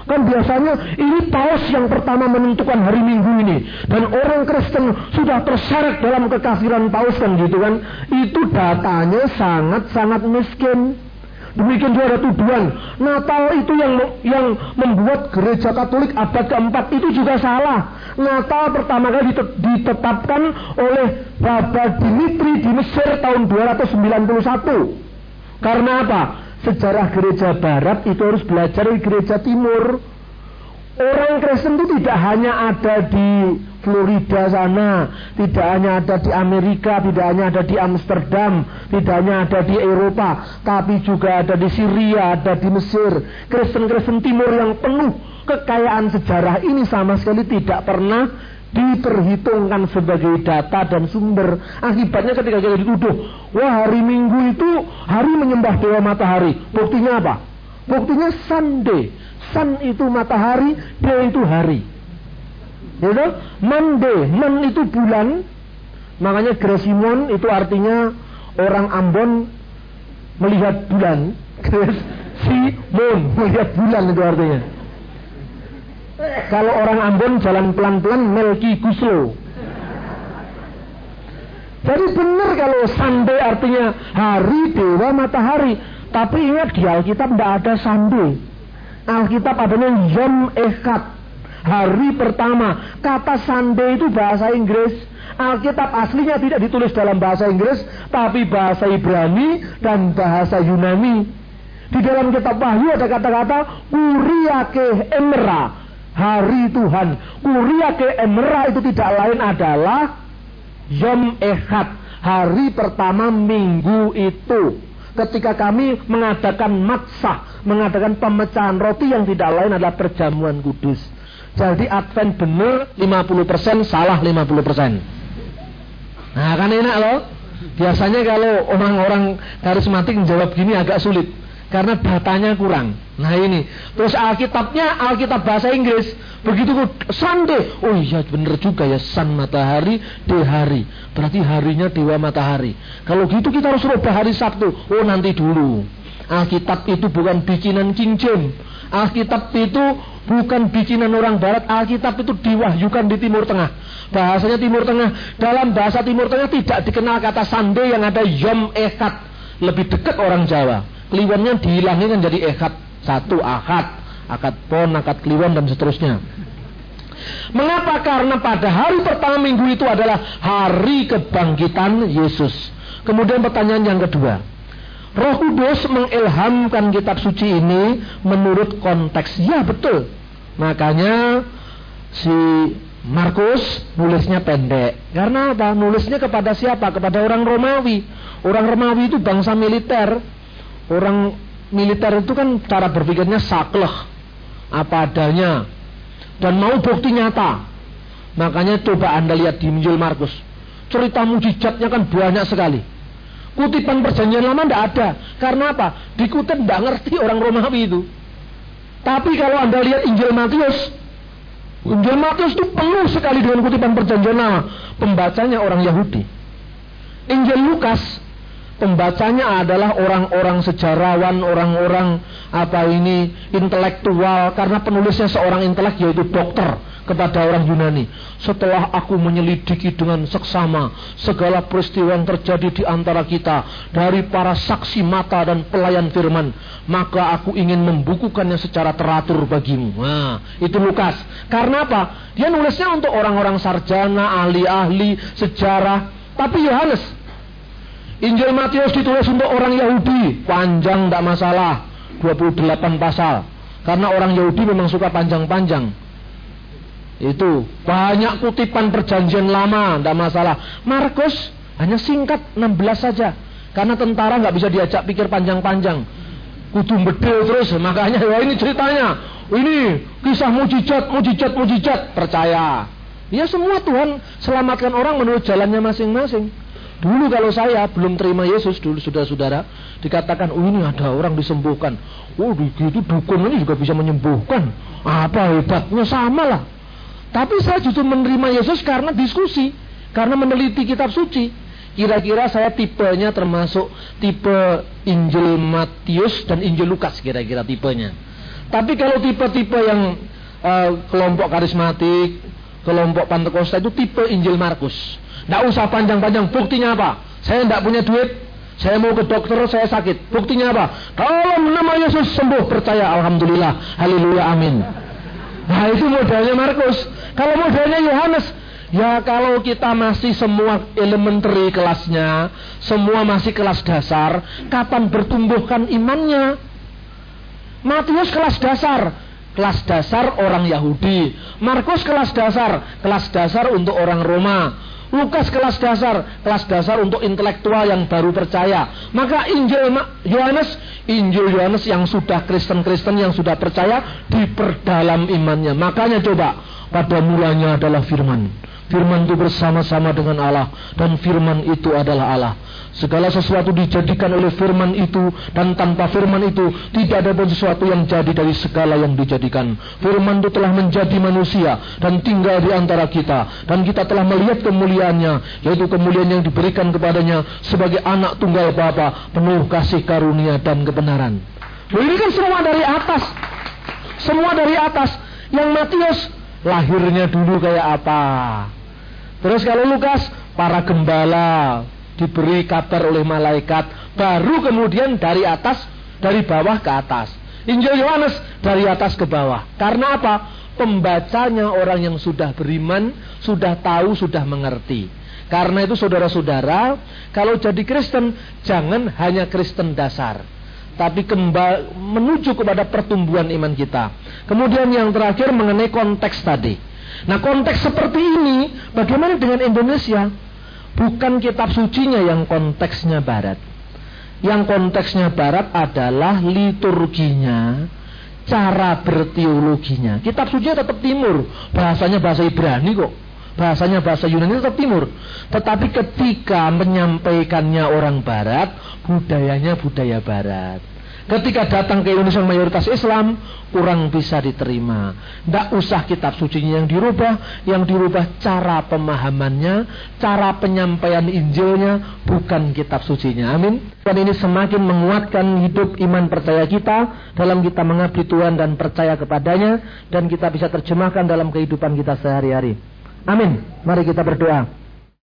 Kan biasanya ini paus yang pertama menentukan hari Minggu ini. Dan orang Kristen sudah terseret dalam kekafiran paus kan gitu kan. Itu datanya sangat-sangat miskin. Demikian juga ada tuduhan. Natal itu yang yang membuat gereja Katolik abad keempat itu juga salah. Natal pertama kali ditetapkan oleh Bapak Dimitri di Mesir tahun 291. Karena apa? sejarah gereja barat itu harus belajar di gereja timur. Orang Kristen itu tidak hanya ada di Florida sana, tidak hanya ada di Amerika, tidak hanya ada di Amsterdam, tidak hanya ada di Eropa, tapi juga ada di Syria, ada di Mesir. Kristen-Kristen timur yang penuh kekayaan sejarah ini sama sekali tidak pernah diperhitungkan sebagai data dan sumber. Akibatnya ketika kita dituduh, wah hari Minggu itu hari menyembah dewa matahari. Buktinya apa? Buktinya Sunday. Sun itu matahari, day itu hari. Gitu? Monday, man itu bulan. Makanya Gresimon itu artinya orang Ambon melihat bulan. Simon melihat bulan itu artinya. Kalau orang Ambon jalan pelan-pelan Melki Guslo. Jadi benar kalau Sunday artinya hari dewa matahari. Tapi ingat di Alkitab tidak ada Sunday. Alkitab adanya Yom Echad. Hari pertama. Kata Sunday itu bahasa Inggris. Alkitab aslinya tidak ditulis dalam bahasa Inggris, tapi bahasa Ibrani dan bahasa Yunani. Di dalam kitab Wahyu ada kata-kata Kuriake Emra, hari Tuhan. Kuriake Emra itu tidak lain adalah Yom Ehad, hari pertama minggu itu. Ketika kami mengadakan matsah, mengadakan pemecahan roti yang tidak lain adalah perjamuan kudus. Jadi Advent benar 50%, salah 50%. Nah kan enak loh. Biasanya kalau orang-orang karismatik menjawab gini agak sulit karena datanya kurang. Nah ini, terus Alkitabnya Alkitab bahasa Inggris. Begitu Sunday, oh iya bener juga ya sun matahari, de hari. Berarti harinya dewa matahari. Kalau gitu kita harus rubah hari Sabtu. Oh nanti dulu. Alkitab itu bukan bikinan King. Alkitab itu bukan bikinan orang barat. Alkitab itu diwahyukan di Timur Tengah. Bahasanya Timur Tengah. Dalam bahasa Timur Tengah tidak dikenal kata Sunday yang ada Yom Echad. Lebih dekat orang Jawa. Kliwonnya dihilangin kan jadi Echad. Satu akad. Akad pon, akad kliwon dan seterusnya. Mengapa? Karena pada hari pertama minggu itu adalah hari kebangkitan Yesus. Kemudian pertanyaan yang kedua. Roh Kudus mengilhamkan kitab suci ini menurut konteks. Ya betul. Makanya si Markus nulisnya pendek. Karena apa? Nulisnya kepada siapa? Kepada orang Romawi. Orang Romawi itu bangsa militer. Orang militer itu kan cara berpikirnya sakleh. Apa adanya. Dan mau bukti nyata. Makanya coba anda lihat di Injil Markus. Cerita mujizatnya kan banyak sekali. Kutipan perjanjian lama tidak ada. Karena apa? Dikutip tidak ngerti orang Romawi itu. Tapi kalau anda lihat Injil Matius, Injil Matius itu penuh sekali dengan kutipan perjanjian lama. Pembacanya orang Yahudi. Injil Lukas, pembacanya adalah orang-orang sejarawan, orang-orang apa ini intelektual karena penulisnya seorang intelek yaitu dokter kepada orang Yunani. Setelah aku menyelidiki dengan seksama segala peristiwa yang terjadi di antara kita dari para saksi mata dan pelayan firman, maka aku ingin membukukannya secara teratur bagimu. Nah, itu Lukas. Karena apa? Dia nulisnya untuk orang-orang sarjana, ahli-ahli, sejarah. Tapi Yohanes, Injil Matius ditulis untuk orang Yahudi, panjang tidak masalah, 28 pasal. Karena orang Yahudi memang suka panjang-panjang. Itu banyak kutipan perjanjian lama, tidak masalah. Markus hanya singkat 16 saja. Karena tentara nggak bisa diajak pikir panjang-panjang. Kudu bedil terus, makanya wah ini ceritanya. Ini kisah mujizat, mujizat, mujizat. Percaya. Ya semua Tuhan selamatkan orang menurut jalannya masing-masing. Dulu kalau saya belum terima Yesus dulu sudah saudara dikatakan oh ini ada orang disembuhkan. Oh gitu dukun ini juga bisa menyembuhkan. Apa hebatnya sama lah. Tapi saya justru menerima Yesus karena diskusi, karena meneliti kitab suci. Kira-kira saya tipenya termasuk tipe Injil Matius dan Injil Lukas kira-kira tipenya. Tapi kalau tipe-tipe yang uh, kelompok karismatik, kelompok Pantekosta itu tipe Injil Markus. Tidak usah panjang-panjang. Buktinya apa? Saya tidak punya duit. Saya mau ke dokter, saya sakit. Buktinya apa? Kalau nama Yesus sembuh, percaya. Alhamdulillah. Haleluya. Amin. Nah itu modelnya Markus. Kalau modelnya Yohanes, ya kalau kita masih semua elementary kelasnya, semua masih kelas dasar, kapan bertumbuhkan imannya? Matius kelas dasar, kelas dasar orang Yahudi. Markus kelas dasar, kelas dasar untuk orang Roma. Lukas kelas dasar, kelas dasar untuk intelektual yang baru percaya. Maka Injil Yohanes, Injil Yohanes yang sudah Kristen-Kristen yang sudah percaya diperdalam imannya. Makanya coba pada mulanya adalah firman. Firman itu bersama-sama dengan Allah dan firman itu adalah Allah. Segala sesuatu dijadikan oleh firman itu dan tanpa firman itu tidak ada pun sesuatu yang jadi dari segala yang dijadikan. Firman itu telah menjadi manusia dan tinggal di antara kita dan kita telah melihat kemuliaannya yaitu kemuliaan yang diberikan kepadanya sebagai anak tunggal Bapa penuh kasih karunia dan kebenaran. ini kan semua dari atas. Semua dari atas. Yang Matius lahirnya dulu kayak apa? Terus kalau Lukas, para gembala diberi kabar oleh malaikat, baru kemudian dari atas, dari bawah ke atas. Injil Yohanes dari atas ke bawah. Karena apa? Pembacanya orang yang sudah beriman, sudah tahu, sudah mengerti. Karena itu saudara-saudara, kalau jadi Kristen jangan hanya Kristen dasar, tapi kembali menuju kepada pertumbuhan iman kita. Kemudian yang terakhir mengenai konteks tadi. Nah, konteks seperti ini bagaimana dengan Indonesia? Bukan kitab sucinya yang konteksnya barat. Yang konteksnya barat adalah liturginya, cara berteologinya. Kitab suci tetap timur, bahasanya bahasa Ibrani kok. Bahasanya bahasa Yunani tetap timur. Tetapi ketika menyampaikannya orang barat, budayanya budaya barat. Ketika datang ke Indonesia mayoritas Islam, kurang bisa diterima. Tidak usah kitab suci yang dirubah, yang dirubah cara pemahamannya, cara penyampaian Injilnya, bukan kitab sucinya. Amin. Dan ini semakin menguatkan hidup iman percaya kita dalam kita mengabdi Tuhan dan percaya kepadanya, dan kita bisa terjemahkan dalam kehidupan kita sehari-hari. Amin. Mari kita berdoa.